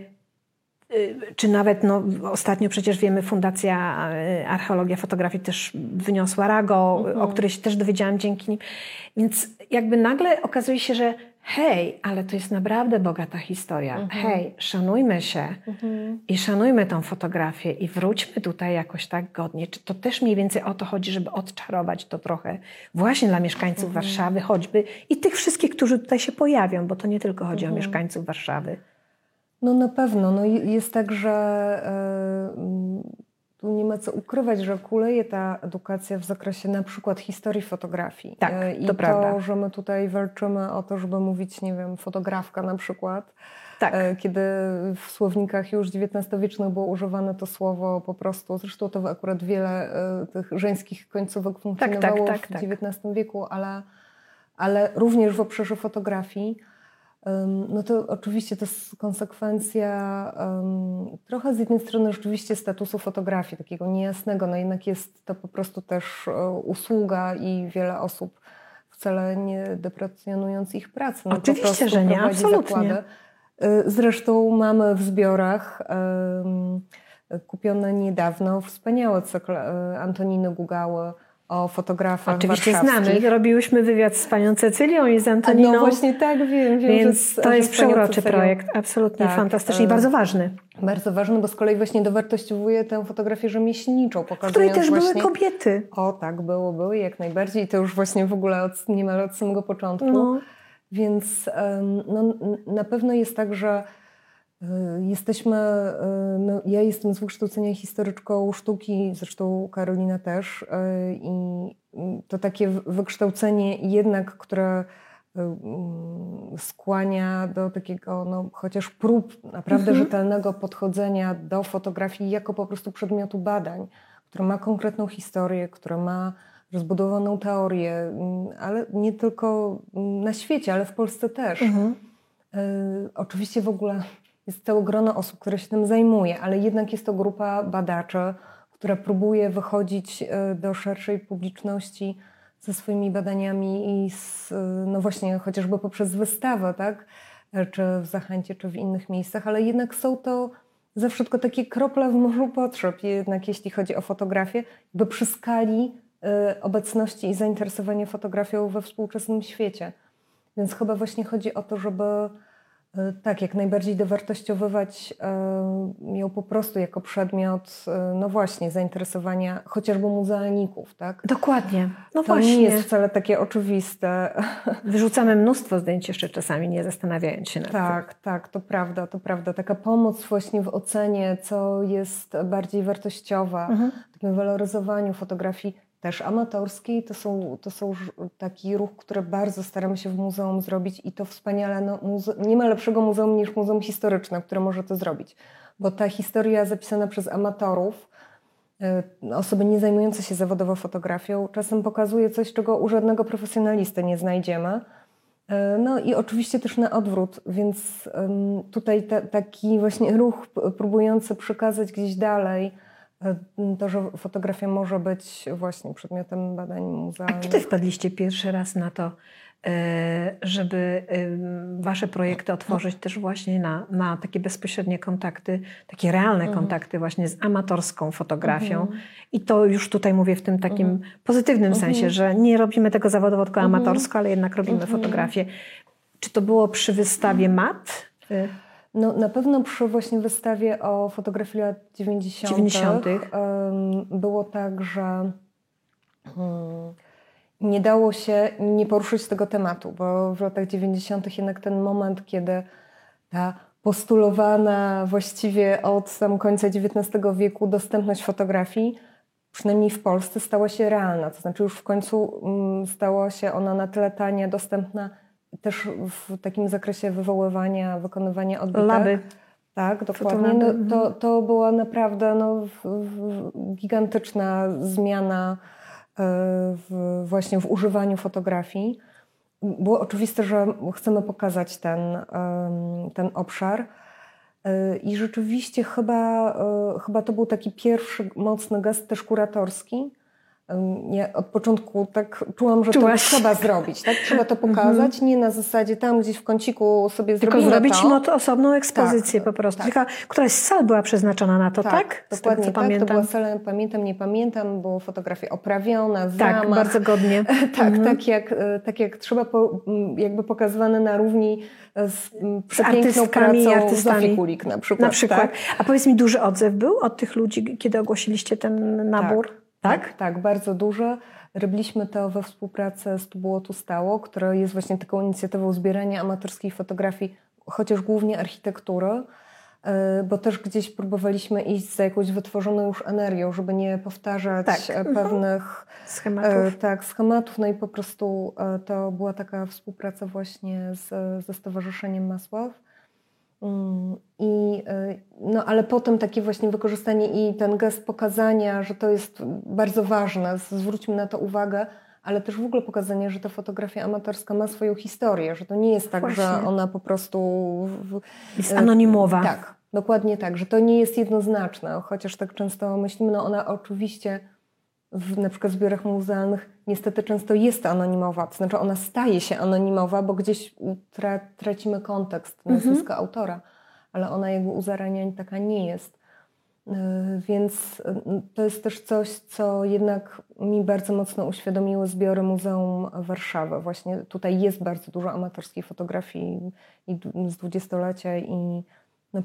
[SPEAKER 1] y, czy nawet no, ostatnio przecież wiemy, Fundacja y, Archeologia Fotografii też wyniosła RAGO, mhm. o której się też dowiedziałam dzięki nim. Więc jakby nagle okazuje się, że hej, ale to jest naprawdę bogata historia. Mhm. Hej, szanujmy się mhm. i szanujmy tą fotografię i wróćmy tutaj jakoś tak godnie. Czy to też mniej więcej o to chodzi, żeby odczarować to trochę właśnie dla mieszkańców mhm. Warszawy choćby i tych wszystkich, którzy tutaj się pojawią, bo to nie tylko chodzi o mhm. mieszkańców Warszawy.
[SPEAKER 2] No na pewno. No jest tak, że yy nie ma co ukrywać, że kuleje ta edukacja w zakresie na przykład historii fotografii.
[SPEAKER 1] Tak,
[SPEAKER 2] e, I
[SPEAKER 1] to,
[SPEAKER 2] to
[SPEAKER 1] prawda.
[SPEAKER 2] że my tutaj walczymy o to, żeby mówić, nie wiem, fotografka na przykład. Tak. E, kiedy w słownikach już XIX-wiecznych było używane to słowo po prostu, zresztą to akurat wiele e, tych żeńskich końcówek tak, funkcjonowało tak, tak, tak, w XIX wieku, ale, ale również w obszarze fotografii no to oczywiście to jest konsekwencja um, trochę z jednej strony rzeczywiście statusu fotografii, takiego niejasnego, no jednak jest to po prostu też uh, usługa i wiele osób wcale nie deprecjonując ich pracy.
[SPEAKER 1] No Oczywiście, że nie, absolutnie. Zakłady.
[SPEAKER 2] Zresztą mamy w zbiorach um, kupione niedawno wspaniałe cykl e, Antoniny Gugały o fotografach
[SPEAKER 1] Oczywiście znamy. Robiłyśmy wywiad z panią Cecylią i z Antoniną.
[SPEAKER 2] No właśnie tak, wiem. wiem
[SPEAKER 1] Więc że, to jest przeuroczy projekt, absolutnie tak, fantastyczny i e, bardzo ważny.
[SPEAKER 2] Bardzo ważny, bo z kolei właśnie dowartościowuje tę fotografię rzemieślniczą.
[SPEAKER 1] W której też
[SPEAKER 2] właśnie...
[SPEAKER 1] były kobiety.
[SPEAKER 2] O tak, było, były jak najbardziej i to już właśnie w ogóle od, niemal od samego początku. No. Więc no, na pewno jest tak, że jesteśmy, e, no, ja jestem z wykształcenia historyczką sztuki, zresztą Karolina też, e, i to takie wykształcenie jednak, które skłania do takiego, no, chociaż prób naprawdę mhm. rzetelnego podchodzenia do fotografii jako po prostu przedmiotu badań, które ma konkretną historię, które ma rozbudowaną teorię, ale nie tylko na świecie, ale w Polsce też. Mhm. Oczywiście w ogóle jest całe grono osób, które się tym zajmuje, ale jednak jest to grupa badaczy, która próbuje wychodzić e, do szerszej publiczności ze swoimi badaniami i z, e, no właśnie chociażby poprzez wystawę, tak? E, czy w Zachęcie, czy w innych miejscach, ale jednak są to zawsze tylko takie krople w morzu potrzeb, jednak jeśli chodzi o fotografię, by przy skali obecności i zainteresowania fotografią we współczesnym świecie. Więc chyba właśnie chodzi o to, żeby tak, jak najbardziej dowartościowywać e, ją po prostu jako przedmiot, e, no właśnie, zainteresowania chociażby muzealników, tak?
[SPEAKER 1] Dokładnie.
[SPEAKER 2] No to właśnie. nie jest wcale takie oczywiste.
[SPEAKER 1] Wyrzucamy mnóstwo zdjęć jeszcze czasami, nie zastanawiając się nad
[SPEAKER 2] tak, tym. Tak, to prawda, to prawda. Taka pomoc właśnie w ocenie, co jest bardziej wartościowe, mhm. takim waloryzowaniu fotografii też amatorskiej. To, są, to są taki ruch, który bardzo staramy się w muzeum zrobić i to wspaniale. No, nie ma lepszego muzeum niż Muzeum Historyczne, które może to zrobić, bo ta historia zapisana przez amatorów, y, osoby nie zajmujące się zawodowo fotografią, czasem pokazuje coś, czego u żadnego profesjonalisty nie znajdziemy. Y, no i oczywiście też na odwrót, więc tutaj ta, taki właśnie ruch próbujący przekazać gdzieś dalej to, że fotografia może być właśnie przedmiotem badań muzealnych.
[SPEAKER 1] A kiedy wpadliście pierwszy raz na to, e, żeby wasze projekty otworzyć też właśnie na, na takie bezpośrednie kontakty, takie realne mhm. kontakty właśnie z amatorską fotografią. Mhm. I to już tutaj mówię w tym takim mhm. pozytywnym mhm. sensie, że nie robimy tego zawodowo, tylko mhm. amatorsko, ale jednak robimy mhm. fotografię. Czy to było przy wystawie MAT?
[SPEAKER 2] No, na pewno przy właśnie wystawie o fotografii lat 90. 90. było tak, że hmm, nie dało się nie poruszyć tego tematu, bo w latach 90. jednak ten moment, kiedy ta postulowana właściwie od sam końca XIX wieku dostępność fotografii, przynajmniej w Polsce, stała się realna. To znaczy już w końcu mm, stała się ona na tyle tania, dostępna też w takim zakresie wywoływania, wykonywania odbitek.
[SPEAKER 1] Laby.
[SPEAKER 2] Tak, dokładnie. No, to, to była naprawdę no, gigantyczna zmiana e, w, właśnie w używaniu fotografii. Było oczywiste, że chcemy pokazać ten, ten obszar. E, I rzeczywiście chyba, e, chyba to był taki pierwszy mocny gest też kuratorski, ja od początku tak czułam, że Czułaś. to trzeba zrobić, tak? Trzeba to mhm. pokazać, nie na zasadzie tam gdzieś w kąciku sobie
[SPEAKER 1] Tylko zrobić to. Tylko osobną ekspozycję tak, po prostu. Tak. Tylko któraś z sal była przeznaczona na to, tak? tak?
[SPEAKER 2] dokładnie tego, tak. Pamiętam. To była sala, pamiętam, nie pamiętam, było fotografia oprawiona,
[SPEAKER 1] Tak,
[SPEAKER 2] zamach.
[SPEAKER 1] bardzo godnie.
[SPEAKER 2] tak, mhm. tak, jak, e, tak jak trzeba, po, jakby pokazywane na równi z, z artystkami i artystami. Kulik na przykład.
[SPEAKER 1] Na przykład. Tak? A powiedz mi, duży odzew był od tych ludzi, kiedy ogłosiliście ten nabór?
[SPEAKER 2] Tak. Tak? Tak, bardzo duże. Robiliśmy to we współpracy z Tu było, tu stało, która jest właśnie taką inicjatywą zbierania amatorskiej fotografii, chociaż głównie architektury, e, bo też gdzieś próbowaliśmy iść za jakąś wytworzoną już energią, żeby nie powtarzać tak. E, pewnych
[SPEAKER 1] schematów. E,
[SPEAKER 2] tak, schematów. No i po prostu to była taka współpraca właśnie z, ze Stowarzyszeniem Masław. Mm, I, y, no, ale potem takie właśnie wykorzystanie i ten gest pokazania, że to jest bardzo ważne, zwróćmy na to uwagę, ale też w ogóle pokazanie, że ta fotografia amatorska ma swoją historię, że to nie jest tak, właśnie. że ona po prostu.
[SPEAKER 1] Jest anonimowa.
[SPEAKER 2] Tak, dokładnie tak, że to nie jest jednoznaczne, chociaż tak często myślimy, no ona oczywiście w na przykład zbiorach muzealnych niestety często jest anonimowa, to znaczy ona staje się anonimowa, bo gdzieś tra tracimy kontekst nazwiska mhm. autora, ale ona jakby u zaraniań taka nie jest. Y, więc y, to jest też coś, co jednak mi bardzo mocno uświadomiły zbiory Muzeum Warszawy. Właśnie tutaj jest bardzo dużo amatorskiej fotografii z dwudziestolecia i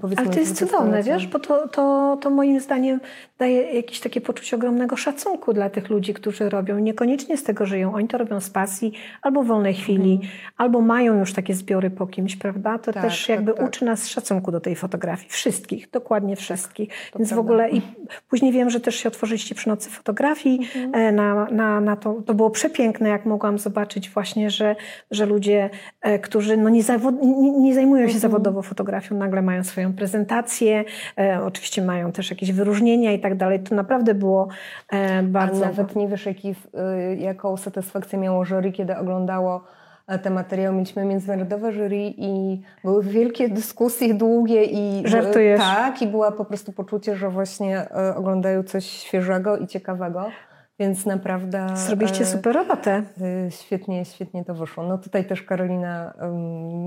[SPEAKER 1] no Ale to jest cudowne, wiesz, bo to, to, to moim zdaniem daje jakieś takie poczucie ogromnego szacunku dla tych ludzi, którzy robią. Niekoniecznie z tego żyją. Oni to robią z pasji, albo w wolnej chwili, mhm. albo mają już takie zbiory po kimś, prawda? To tak, też tak, jakby tak, uczy nas szacunku do tej fotografii. Wszystkich, dokładnie tak, wszystkich. Więc prawda. w ogóle i później wiem, że też się otworzyliście przy Nocy Fotografii. Mhm. E, na, na, na to, to było przepiękne, jak mogłam zobaczyć właśnie, że, że ludzie, e, którzy no nie, zawod, nie, nie zajmują się mhm. zawodowo fotografią, nagle mają swoje swoją prezentację, e, oczywiście mają też jakieś wyróżnienia i tak dalej. To naprawdę było e, bardzo...
[SPEAKER 2] A nawet nie wiesz, jaki, y, jaką satysfakcję miało jury, kiedy oglądało e, te materiały. Mieliśmy międzynarodowe jury i były wielkie dyskusje, długie i...
[SPEAKER 1] Żartujesz.
[SPEAKER 2] Tak, i była po prostu poczucie, że właśnie oglądają coś świeżego i ciekawego. Więc naprawdę.
[SPEAKER 1] Zrobiliście super robotę.
[SPEAKER 2] Świetnie, świetnie to wyszło. No tutaj też Karolina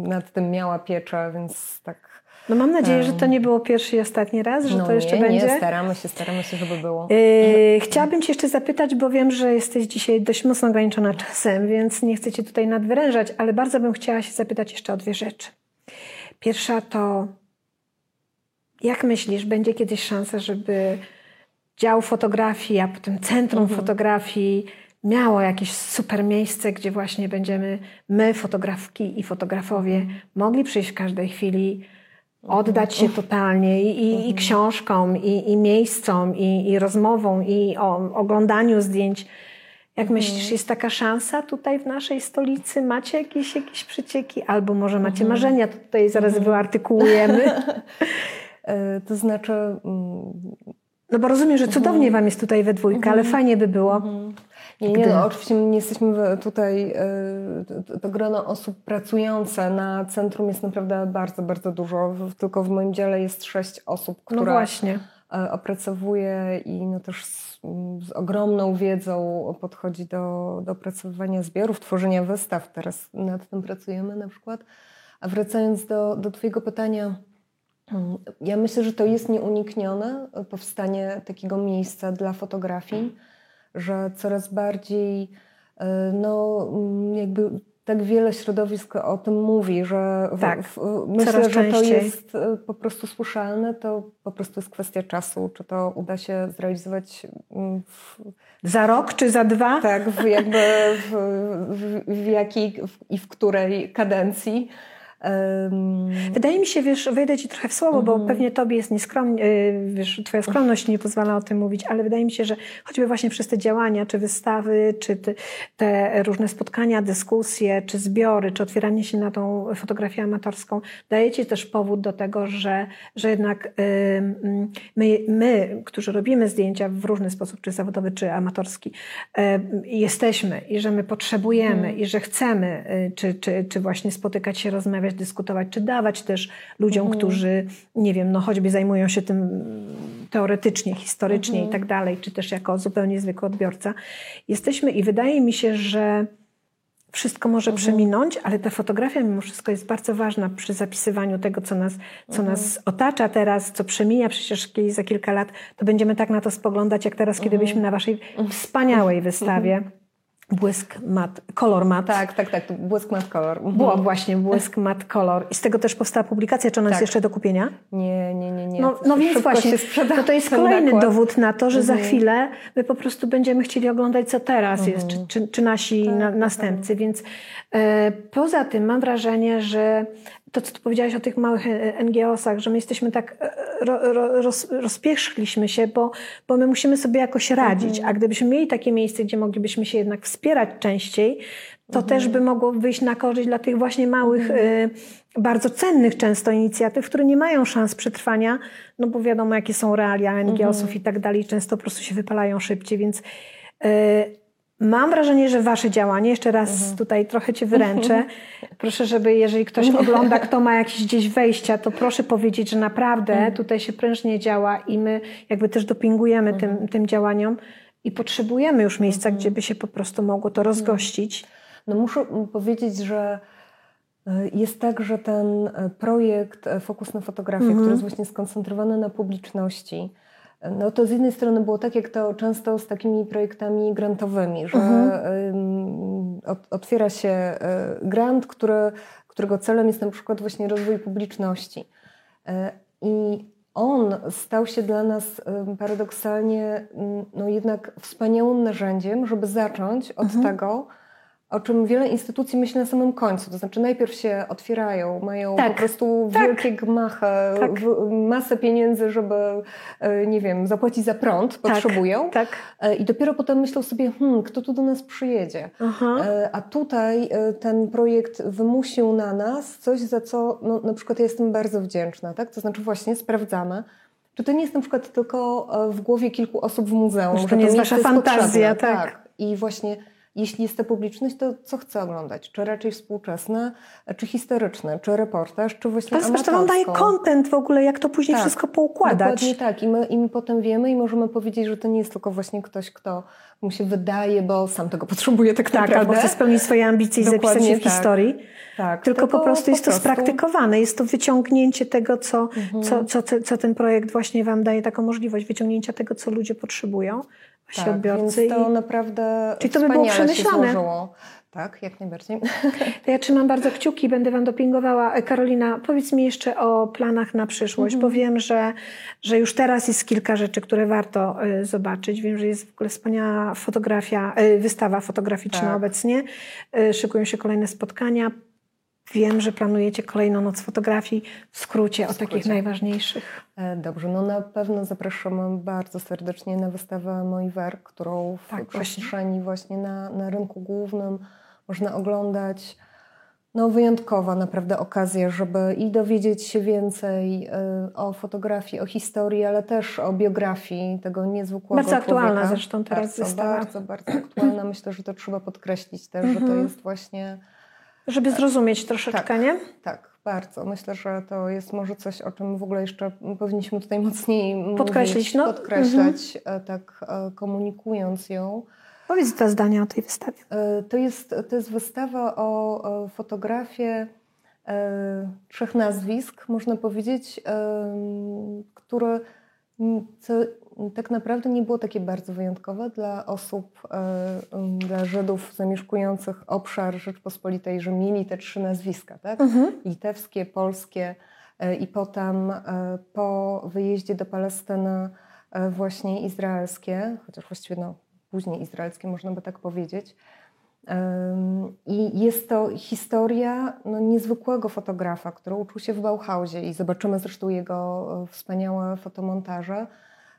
[SPEAKER 2] nad tym miała pieczę, więc tak
[SPEAKER 1] no mam nadzieję, że to nie było pierwszy i ostatni raz, że
[SPEAKER 2] no
[SPEAKER 1] to jeszcze
[SPEAKER 2] nie,
[SPEAKER 1] będzie.
[SPEAKER 2] Nie, staramy się, staramy się, żeby było.
[SPEAKER 1] Yy, chciałabym Cię jeszcze zapytać, bo wiem, że jesteś dzisiaj dość mocno ograniczona czasem, więc nie chcę Cię tutaj nadwyrężać, ale bardzo bym chciała się zapytać jeszcze o dwie rzeczy. Pierwsza to, jak myślisz, będzie kiedyś szansa, żeby dział fotografii, a potem centrum mhm. fotografii miało jakieś super miejsce, gdzie właśnie będziemy my, fotografki i fotografowie, mogli przyjść w każdej chwili, oddać się totalnie i, i, i mhm. książkom, i, i miejscom, i, i rozmowom, i o, oglądaniu zdjęć. Jak mhm. myślisz, jest taka szansa tutaj w naszej stolicy? Macie jakieś, jakieś przecieki? Albo może macie mhm. marzenia? To tutaj zaraz wyartykułujemy.
[SPEAKER 2] E, to znaczy... Mm,
[SPEAKER 1] no bo rozumiem, że cudownie Wam jest tutaj we dwójkę, ale fajnie by było.
[SPEAKER 2] Nie, nie, no, oczywiście nie jesteśmy tutaj, e, to, to grono osób pracujące na centrum jest naprawdę bardzo, bardzo dużo. Tylko w moim dziale jest sześć osób,
[SPEAKER 1] no które, no właśnie.
[SPEAKER 2] opracowuje i no też z, z, ogromną wiedzą podchodzi do, do opracowywania zbiorów, tworzenia wystaw. Teraz nad tym pracujemy na przykład. A wracając do, do Twojego pytania, mm, ja myślę, że to jest nieuniknione, powstanie takiego miejsca dla fotografii, że coraz bardziej no, mm, jakby tak wiele środowisk o tym mówi, że
[SPEAKER 1] tak,
[SPEAKER 2] w, myślę, że to jest e, po prostu słyszalne, to po prostu jest kwestia czasu, czy to uda się zrealizować
[SPEAKER 1] mm, w, za rok czy za dwa?
[SPEAKER 2] Tak, w, jakby w, w, w jakiej i w której kadencji.
[SPEAKER 1] Wydaje mi się, wiesz, wejdę Ci trochę w słowo, bo mhm. pewnie Tobie jest nieskromnie, y, wiesz, Twoja skromność nie pozwala o tym mówić, ale wydaje mi się, że choćby właśnie przez te działania, czy wystawy, czy te, różne spotkania, dyskusje, czy zbiory, czy otwieranie się na tą fotografię amatorską, daje Ci też powód do tego, że, że jednak my, my, którzy robimy zdjęcia w różny sposób, czy zawodowy, czy amatorski, jesteśmy i że my potrzebujemy hmm. i że chcemy, y, czy, czy, czy właśnie spotykać się, rozmawiać, dyskutować, czy dawać też ludziom, mhm. którzy, nie wiem, no choćby zajmują się tym teoretycznie, historycznie mhm. i tak dalej, czy też jako zupełnie zwykły odbiorca. Jesteśmy i wydaje mi się, że wszystko może mhm. przeminąć, ale ta fotografia mimo wszystko jest bardzo ważna przy zapisywaniu tego, co nas, co mhm. nas otacza teraz, co przemija przecież za kilka lat, to będziemy tak na to spoglądać, jak teraz, kiedy mhm. byliśmy na waszej mhm. wspaniałej wystawie Błysk mat, kolor mat.
[SPEAKER 2] Tak, tak, tak, błysk mat kolor.
[SPEAKER 1] Mhm. Było właśnie błysk mat kolor. I z tego też powstała publikacja, czy ona tak. jest jeszcze do kupienia?
[SPEAKER 2] Nie, nie, nie. nie.
[SPEAKER 1] No, no więc właśnie, no to jest kolejny nakład. dowód na to, że mhm. za chwilę my po prostu będziemy chcieli oglądać, co teraz mhm. jest, czy, czy, czy nasi tak, na, tak, następcy. Tak. Więc e, poza tym mam wrażenie, że to, co tu powiedziałaś o tych małych e, NGO-sach, że my jesteśmy tak, e, ro, ro, roz, rozpieszliśmy się, bo, bo my musimy sobie jakoś radzić. Mhm. A gdybyśmy mieli takie miejsce, gdzie moglibyśmy się jednak wspierać częściej, to mhm. też by mogło wyjść na korzyść dla tych właśnie małych, mhm. y, bardzo cennych często inicjatyw, które nie mają szans przetrwania, no bo wiadomo, jakie są realia NGO-sów mhm. i tak dalej, często po prostu się wypalają szybciej, więc y, Mam wrażenie, że Wasze działanie, jeszcze raz mhm. tutaj trochę Cię wyręczę. Mhm. Proszę, żeby jeżeli ktoś ogląda, kto ma jakieś gdzieś wejścia, to proszę powiedzieć, że naprawdę mhm. tutaj się prężnie działa i my jakby też dopingujemy mhm. tym, tym działaniom i potrzebujemy już miejsca, mhm. gdzie by się po prostu mogło to rozgościć.
[SPEAKER 2] No muszę powiedzieć, że e, jest tak, że ten e, projekt e, Fokus na fotografię, który jest właśnie skoncentrowany na publiczności, no to z jednej strony było tak, jak to często z takimi projektami grantowymi, że mhm. otwiera się e, grant, który, którego celem jest na przykład właśnie rozwój publiczności. E, I on stał się dla nas paradoksalnie no jednak wspaniałym narzędziem, żeby zacząć od mhm. tego, o czym wiele instytucji myśli na samym końcu. To znaczy najpierw się otwierają, mają tak, po prostu tak, wielkie gmachy, tak. masę pieniędzy, żeby, e, nie wiem, zapłacić za prąd, tak, potrzebują. Tak. E, I dopiero potem myślą sobie, hmm, kto tu do nas przyjedzie. Aha. E, a tutaj ten projekt wymusił na nas coś, za co no, na przykład ja jestem bardzo wdzięczna. Tak? To znaczy właśnie sprawdzamy, czy to nie jest na przykład tylko w głowie kilku osób w muzeum.
[SPEAKER 1] Że to nie jest wasza fantazja, tak. tak.
[SPEAKER 2] I właśnie jeśli jest to publiczność, to co chcę oglądać? Czy raczej współczesne, czy historyczne, czy reportaż, czy właśnie
[SPEAKER 1] Ale zresztą on daje content w ogóle, jak to później tak, wszystko poukładać.
[SPEAKER 2] Dokładnie tak. I my, I my potem wiemy i możemy powiedzieć, że to nie jest tylko właśnie ktoś, kto mu się wydaje, bo sam tego potrzebuje tak, tak naprawdę.
[SPEAKER 1] albo chce spełnić swoje ambicje i zapisać się w tak. historii. Tak, tylko, tylko po prostu jest po prostu... to spraktykowane, jest to wyciągnięcie tego, co, mhm. co, co, co ten projekt właśnie Wam daje taką możliwość, wyciągnięcia tego, co ludzie potrzebują tak, odbiorcy.
[SPEAKER 2] Więc to i... naprawdę Czyli to by było przemyślane. Tak, jak najbardziej.
[SPEAKER 1] To ja trzymam bardzo kciuki, będę Wam dopingowała. Karolina, powiedz mi jeszcze o planach na przyszłość, mhm. bo wiem, że, że już teraz jest kilka rzeczy, które warto y, zobaczyć. Wiem, że jest w ogóle wspaniała fotografia, y, wystawa fotograficzna tak. obecnie. Y, szykują się kolejne spotkania. Wiem, że planujecie kolejną noc fotografii. W skrócie, w skrócie. o takich najważniejszych.
[SPEAKER 2] E, dobrze, no na pewno zapraszam bardzo serdecznie na wystawę Moi Werk, którą w tak, przestrzeni właśnie, właśnie na, na rynku głównym można oglądać. No wyjątkowa naprawdę okazja, żeby i dowiedzieć się więcej y, o fotografii, o historii, ale też o biografii tego niezwykłego
[SPEAKER 1] Bardzo
[SPEAKER 2] człowieka.
[SPEAKER 1] aktualna zresztą teraz bardzo, wystawa.
[SPEAKER 2] Bardzo, bardzo aktualna. Myślę, że to trzeba podkreślić też, że to mhm. jest właśnie
[SPEAKER 1] żeby zrozumieć troszeczkę,
[SPEAKER 2] tak,
[SPEAKER 1] nie?
[SPEAKER 2] Tak, bardzo. Myślę, że to jest może coś, o czym w ogóle jeszcze powinniśmy tutaj mocniej
[SPEAKER 1] podkreślić,
[SPEAKER 2] mówić,
[SPEAKER 1] no.
[SPEAKER 2] podkreślać, mhm. tak komunikując ją.
[SPEAKER 1] Powiedz dwa zdania o tej wystawie.
[SPEAKER 2] To jest, to jest wystawa o, fotografię trzech nazwisk, można powiedzieć, które tak naprawdę nie było takie bardzo wyjątkowe dla osób, e, dla Żydów zamieszkujących obszar Rzeczpospolitej, że mieli te trzy nazwiska, tak? Mhm. litewskie, polskie e, i potem e, po wyjeździe do Palestyny właśnie izraelskie, chociaż właściwie no, później izraelskie, można by tak powiedzieć. I jest to historia no, niezwykłego fotografa, który uczył się w Bauhausie i zobaczymy zresztą jego wspaniałe fotomontaże,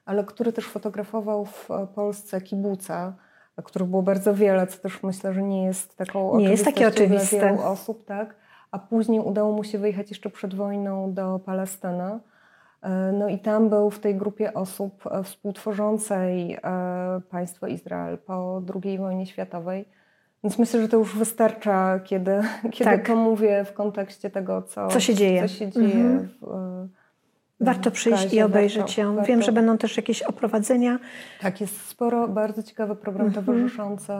[SPEAKER 2] ale który też fotografował w Polsce kibuca, których było bardzo wiele, co też myślę, że nie jest taką
[SPEAKER 1] nie jest takie oczywiste.
[SPEAKER 2] dla wielu osób, tak? A później udało mu się wyjechać jeszcze przed wojną do Palestyny. E, no i tam był w tej grupie osób współtworzącej e, państwo Izrael po II wojnie światowej. Więc myślę, że to już wystarcza, kiedy, kiedy tak. to mówię w kontekście tego, co,
[SPEAKER 1] co się dzieje,
[SPEAKER 2] co się dzieje mhm. w,
[SPEAKER 1] Warto przyjść i obejrzeć warto, ją. Warto. Wiem, że będą też jakieś oprowadzenia.
[SPEAKER 2] Tak, jest sporo, bardzo ciekawy program mhm. towarzyszący.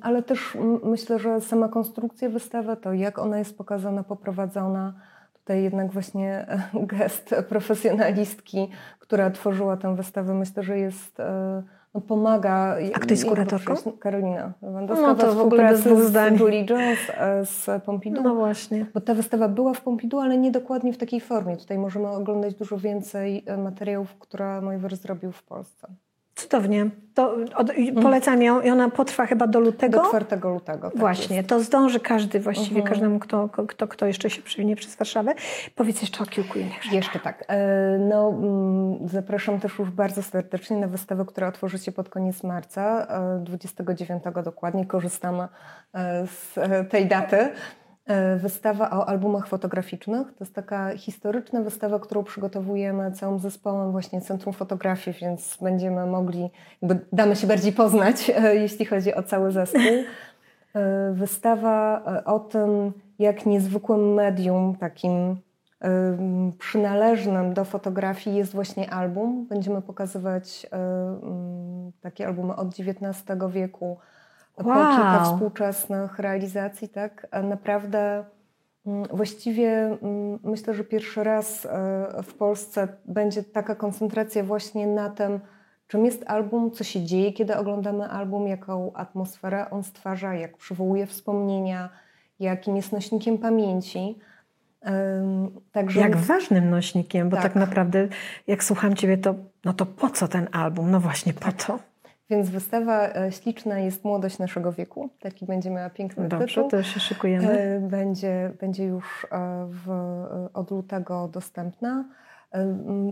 [SPEAKER 2] Ale też myślę, że sama konstrukcja wystawy, to jak ona jest pokazana, poprowadzona, tutaj jednak właśnie gest profesjonalistki, która tworzyła tę wystawę, myślę, że jest e, no, pomaga.
[SPEAKER 1] A kto jest kuratorką?
[SPEAKER 2] Karolina Lewandowska. No to w ogóle bez dwóch zdań. Z Julie Jones e, z Pompidou.
[SPEAKER 1] No właśnie.
[SPEAKER 2] Bo ta wystawa była w Pompidou, ale nie dokładnie w takiej formie. Tutaj możemy oglądać dużo więcej e, materiałów, które Mojwer zrobił w Polsce.
[SPEAKER 1] Cudownie. To od, mhm. polecam ją i ona potrwa chyba do lutego.
[SPEAKER 2] Do 4 lutego. Tak
[SPEAKER 1] Właśnie,
[SPEAKER 2] jest.
[SPEAKER 1] to zdąży każdy, właściwie uh-huh. każdemu, kto, kto, kto jeszcze się przewinie przez Warszawę. Powiedz jeszcze o kilku innych rzeczach.
[SPEAKER 2] Jeszcze tak. E, no, mm, zapraszam też już bardzo serdecznie na wystawę, która otworzy się pod koniec marca, 29 dokładnie. Korzystamy e, z tej daty. E, wystawa o albumach fotograficznych. To jest taka historyczna wystawa, którą przygotowujemy całym zespołem właśnie Centrum Fotografii, więc będziemy mogli, damy się bardziej poznać, e, jeśli chodzi o cały zespół. E, wystawa o tym, jak niezwykłym medium, takim przynależnym do fotografii jest właśnie album. Będziemy pokazywać takie albumy od XIX wieku wow. kilka współczesnych realizacji, tak, naprawdę mm, właściwie mm, myślę, że pierwszy raz e, w Polsce będzie taka koncentracja właśnie na tym, czym jest album, co się dzieje, kiedy oglądamy album, jaką atmosferę on stwarza, jak przywołuje wspomnienia, jakim jest nośnikiem pamięci.
[SPEAKER 1] Także... Jak ważnym nośnikiem, bo tak. tak naprawdę jak słucham Ciebie, to no to po co ten album? No właśnie po to.
[SPEAKER 2] Więc wystawa e, śliczna jest Młodość naszego wieku. Taki będzie miała piękny
[SPEAKER 1] Dobrze,
[SPEAKER 2] tytuł.
[SPEAKER 1] to się szykujemy. E,
[SPEAKER 2] będzie, będzie już e, w, od lutego dostępna.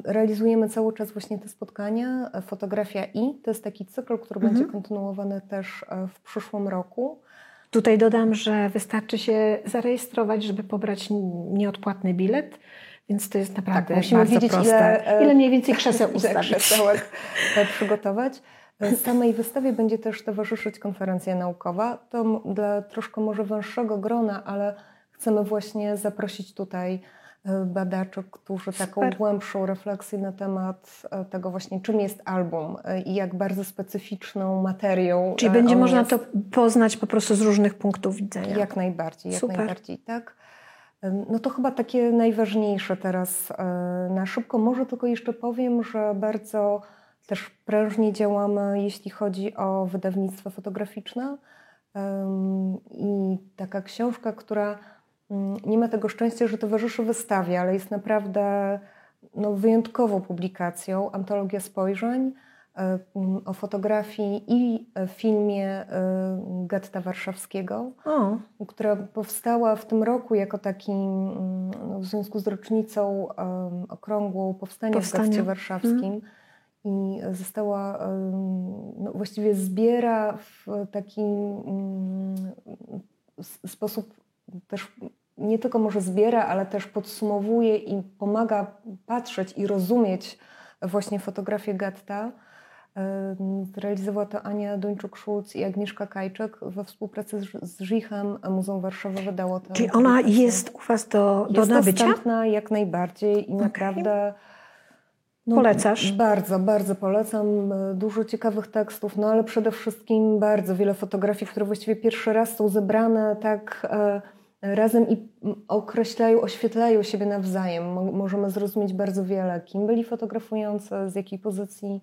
[SPEAKER 2] Realizujemy cały czas właśnie te spotkania. Fotografia i to jest taki cykl, który mhm. będzie kontynuowany też w przyszłym roku.
[SPEAKER 1] Tutaj dodam, że wystarczy się zarejestrować, żeby pobrać nieodpłatny bilet. Więc to jest naprawdę tak, musimy wiedzieć, proste. Ile, ile mniej więcej krzeseł ustawić.
[SPEAKER 2] krzesełek przygotować. Samej wystawie będzie też towarzyszyć konferencja naukowa. To dla troszkę może węższego grona, ale chcemy właśnie zaprosić tutaj e, badaczy, którzy Super. taką głębszą refleksję na temat e, tego właśnie, czym jest album e, i jak bardzo specyficzną materią.
[SPEAKER 1] Czyli będzie można jest. to poznać po prostu z różnych punktów widzenia.
[SPEAKER 2] Jak najbardziej, jak Super. najbardziej, tak. No to chyba takie najważniejsze teraz na szybko. Może tylko jeszcze powiem, że bardzo też prężnie działamy, jeśli chodzi o wydawnictwo fotograficzne. I taka książka, która mm, nie ma tego szczęścia, że towarzyszy wystawie, ale jest naprawdę no, wyjątkową publikacją, antologia spojrzeń o fotografii i filmie getta warszawskiego, o. która powstała w tym roku jako taki, mm, no, w związku z rocznicą okrągłą powstania, powstania. w getcie warszawskim. Hmm i została, no właściwie zbiera w taki mm, sposób też nie tylko może zbiera, ale też podsumowuje i pomaga patrzeć i rozumieć właśnie fotografię Getta. Zrealizowała to Ania Dończuk-Szulc i Agnieszka Kajczek we współpracy z Żichem. Muzeum Warszawy wydało to.
[SPEAKER 1] Czyli ona jest u Was do, do
[SPEAKER 2] jest
[SPEAKER 1] nabycia?
[SPEAKER 2] Jest dostępna jak najbardziej i okay. naprawdę...
[SPEAKER 1] No, Polecasz?
[SPEAKER 2] Bardzo, bardzo polecam. Dużo ciekawych tekstów, no ale przede wszystkim bardzo wiele fotografii, które właściwie pierwszy raz są zebrane tak e, razem i określają, oświetlają siebie nawzajem. Możemy zrozumieć bardzo wiele, kim byli fotografujący, z jakiej pozycji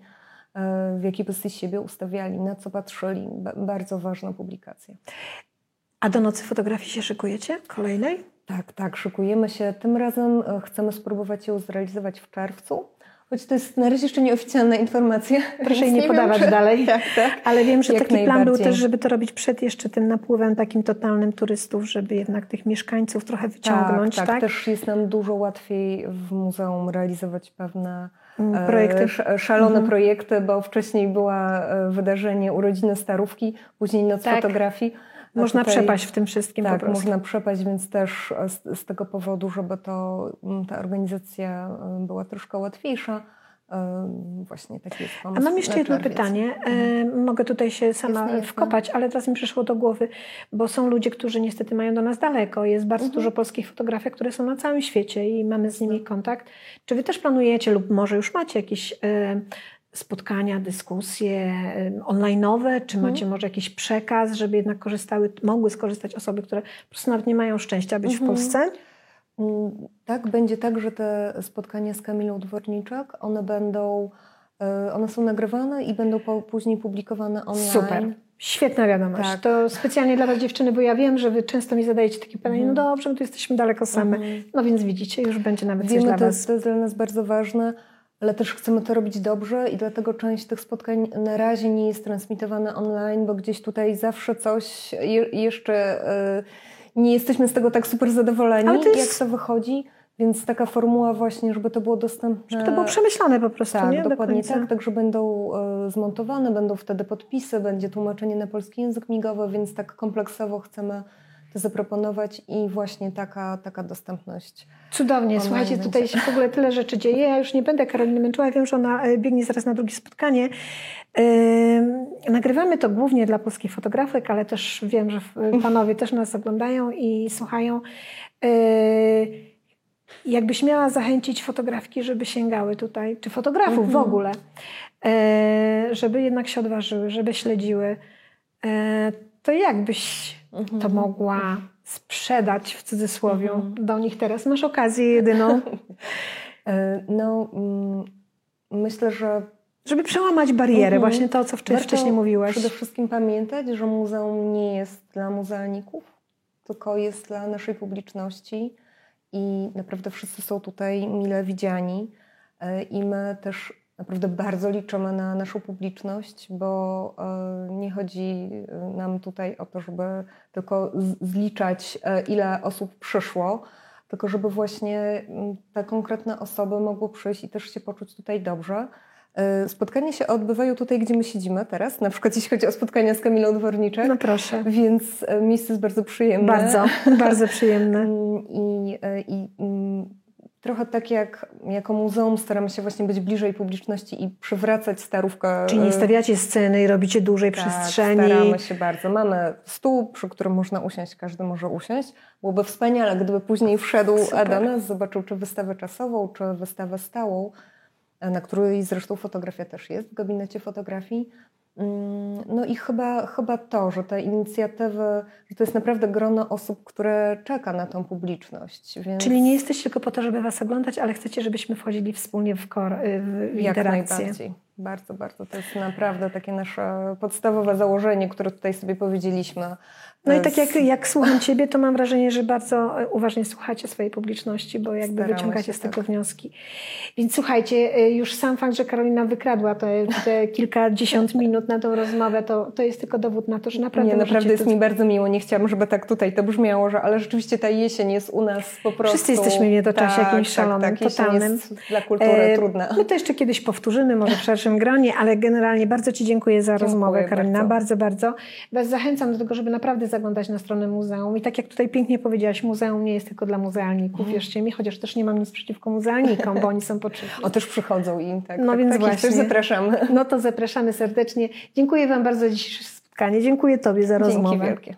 [SPEAKER 2] E, w jakiej pozycji siebie ustawiali, na co patrzyli. Bardzo ważna publikacja.
[SPEAKER 1] A do Nocy Fotografii się szykujecie? Kolejnej?
[SPEAKER 2] Tak, tak, szykujemy się. Tym razem e, chcemy spróbować ją zrealizować w czerwcu. Choć to jest na razie jeszcze nieoficjalna informacja.
[SPEAKER 1] Proszę jej nie, nie podawać wiem, dalej. Tak, tak. Ale wiem, że Jak taki plan był też, żeby to robić przed jeszcze tym napływem takim totalnym turystów, żeby jednak tych mieszkańców trochę wyciągnąć.
[SPEAKER 2] Tak, tak. tak? też jest nam dużo łatwiej w muzeum realizować pewne
[SPEAKER 1] Mm, e, projekty.
[SPEAKER 2] Szalone mhm. projekty, bo wcześniej była e, wydarzenie urodziny starówki, później noc tak. fotografii.
[SPEAKER 1] Można tutaj, przepaść w tym wszystkim
[SPEAKER 2] tak, można przepaść, więc też z, z, tego powodu, żeby to, mm, ta organizacja e, była troszkę łatwiejsza, Właśnie taki jest pomysł.
[SPEAKER 1] A mam jeszcze jedno pytanie. Mhm. Mogę tutaj się sama jasne, wkopać, ale teraz mi przyszło do głowy, bo są ludzie, którzy niestety mają do nas daleko. Jest bardzo mhm. dużo polskich fotografii, które są na całym świecie i mamy z nimi kontakt. Czy wy też planujecie lub może już macie jakieś spotkania, dyskusje online'owe, czy mhm. macie może jakiś przekaz, żeby jednak korzystały, mogły skorzystać osoby, które po prostu nawet nie mają szczęścia być w mhm. Polsce?
[SPEAKER 2] Mm, tak, będzie tak, że te spotkania z Kamilą Dworniczak, one będą, e, one są nagrywane i będą później publikowane online.
[SPEAKER 1] Super. Świetna wiadomość. Tak. To specjalnie dla Was dziewczyny, bo ja wiem, że Wy często mi zadajecie takie pytanie, mm. no dobrze, my tu jesteśmy daleko same. No więc widzicie, już będzie nawet Wiemy, coś dla
[SPEAKER 2] to
[SPEAKER 1] Was.
[SPEAKER 2] to jest dla nas bardzo ważne, ale też chcemy to robić dobrze i dlatego część tych spotkań na razie nie jest transmitowana online, bo gdzieś tutaj zawsze coś je, jeszcze... Yy, nie jesteśmy z tego tak super zadowoleni, to jest... jak to wychodzi. Więc taka formuła właśnie, żeby to było dostępne.
[SPEAKER 1] Żeby to było przemyślane po prostu,
[SPEAKER 2] tak,
[SPEAKER 1] nie?
[SPEAKER 2] dokładnie tak. Także będą e, zmontowane, będą wtedy podpisy, będzie tłumaczenie na polski język migowy, więc tak kompleksowo chcemy zaproponować i właśnie taka, taka dostępność.
[SPEAKER 1] Cudownie. Słuchajcie, tutaj się w ogóle tyle rzeczy dzieje. Ja już nie będę Karoliny męczyła. Wiem, że ona e, biegnie zaraz na drugie spotkanie. Yy, nagrywamy to głównie dla polskich fotografek, ale też wiem, że panowie też nas oglądają i słuchają. Yy, jakbyś miała zachęcić fotografki, żeby sięgały tutaj, czy fotografów mhm. w ogóle, żeby jednak się odważyły, żeby śledziły, to jakbyś mhm. to mogła sprzedać w cudzysłowie mhm. do nich teraz? Masz okazję jedyną.
[SPEAKER 2] no, mm, myślę, że
[SPEAKER 1] żeby przełamać barierę, mhm. właśnie to, co wcześniej, wcześniej mówiłaś.
[SPEAKER 2] Przede wszystkim pamiętać, że muzeum nie jest dla muzealników, tylko jest dla naszej publiczności i naprawdę wszyscy są tutaj mile widziani e, i my też naprawdę bardzo liczymy na naszą publiczność, bo e, nie chodzi nam tutaj o to, żeby tylko zliczać, e, ile osób przyszło, tylko żeby właśnie te konkretne osoby mogły przyjść i też się poczuć tutaj dobrze. E, spotkania się odbywają tutaj, gdzie my siedzimy teraz, na przykład jeśli chodzi o spotkania z Kamilą Dworniczek.
[SPEAKER 1] No proszę.
[SPEAKER 2] Więc e, miejsce jest bardzo przyjemne.
[SPEAKER 1] Bardzo, bardzo przyjemne.
[SPEAKER 2] Mm, I, e, i, i mm, trochę tak jak jako muzeum staramy się właśnie być bliżej publiczności i przywracać starówkę.
[SPEAKER 1] Czyli nie stawiacie sceny i robicie dużej tak, przestrzeni.
[SPEAKER 2] staramy się bardzo. Mamy stół, przy którym można usiąść, każdy może usiąść. Byłoby wspaniale, gdyby później wszedł Super. do nas, zobaczył czy wystawę czasową, czy wystawę stałą na której zresztą fotografia też jest w gabinecie fotografii. Mm, no i chyba, chyba to, że te inicjatywy, że to jest naprawdę grono osób, które czeka na tą publiczność.
[SPEAKER 1] Więc... Czyli nie jesteście tylko po to, żeby Was oglądać, ale chcecie, żebyśmy wchodzili wspólnie w, kor, w
[SPEAKER 2] Jak najbardziej. Bardzo, bardzo. To jest naprawdę takie nasze podstawowe założenie, które tutaj sobie powiedzieliśmy.
[SPEAKER 1] No i tak jak, jak słucham Ciebie, to mam wrażenie, że bardzo e, uważnie słuchacie swojej publiczności, bo jakby Staramy wyciągacie z tego tak. wnioski. Więc słuchajcie, e, już sam fakt, że Karolina wykradła te, te kilkadziesiąt minut na tą rozmowę, to, to jest tylko dowód na to, że naprawdę
[SPEAKER 2] Nie, naprawdę jest to... mi bardzo miło. Nie chciałam, żeby tak tutaj to brzmiało, że ale rzeczywiście ta jesień jest u nas po prostu...
[SPEAKER 1] Wszyscy jesteśmy w niedoczasie tak, jakimś szalonym, tak, tak. totalnym.
[SPEAKER 2] Jest dla kultury e, trudna.
[SPEAKER 1] My to jeszcze kiedyś powtórzymy, może w szerszym gronie, ale generalnie bardzo Ci dziękuję za
[SPEAKER 2] Dziękuję
[SPEAKER 1] rozmowę, Karolina.
[SPEAKER 2] bardzo.
[SPEAKER 1] bardzo, bardzo. Was zachęcam do tego, żeby naprawdę zaglądać na stronę muzeum. I tak jak tutaj pięknie powiedziałaś, muzeum nie jest tylko dla muzealników,
[SPEAKER 2] Mhm.
[SPEAKER 1] wierzcie mi, chociaż też nie mam nic przeciwko muzealnikom, bo oni są potrzebni.
[SPEAKER 2] O, też przychodzą i tak,
[SPEAKER 1] No
[SPEAKER 2] tak,
[SPEAKER 1] więc
[SPEAKER 2] tak,
[SPEAKER 1] właśnie.
[SPEAKER 2] też zapraszamy.
[SPEAKER 1] No to zapraszamy serdecznie. Dziękuję Wam bardzo za dzisiejsze spotkanie. Dziękuję Tobie za rozmowę.
[SPEAKER 2] Dzięki wielkie.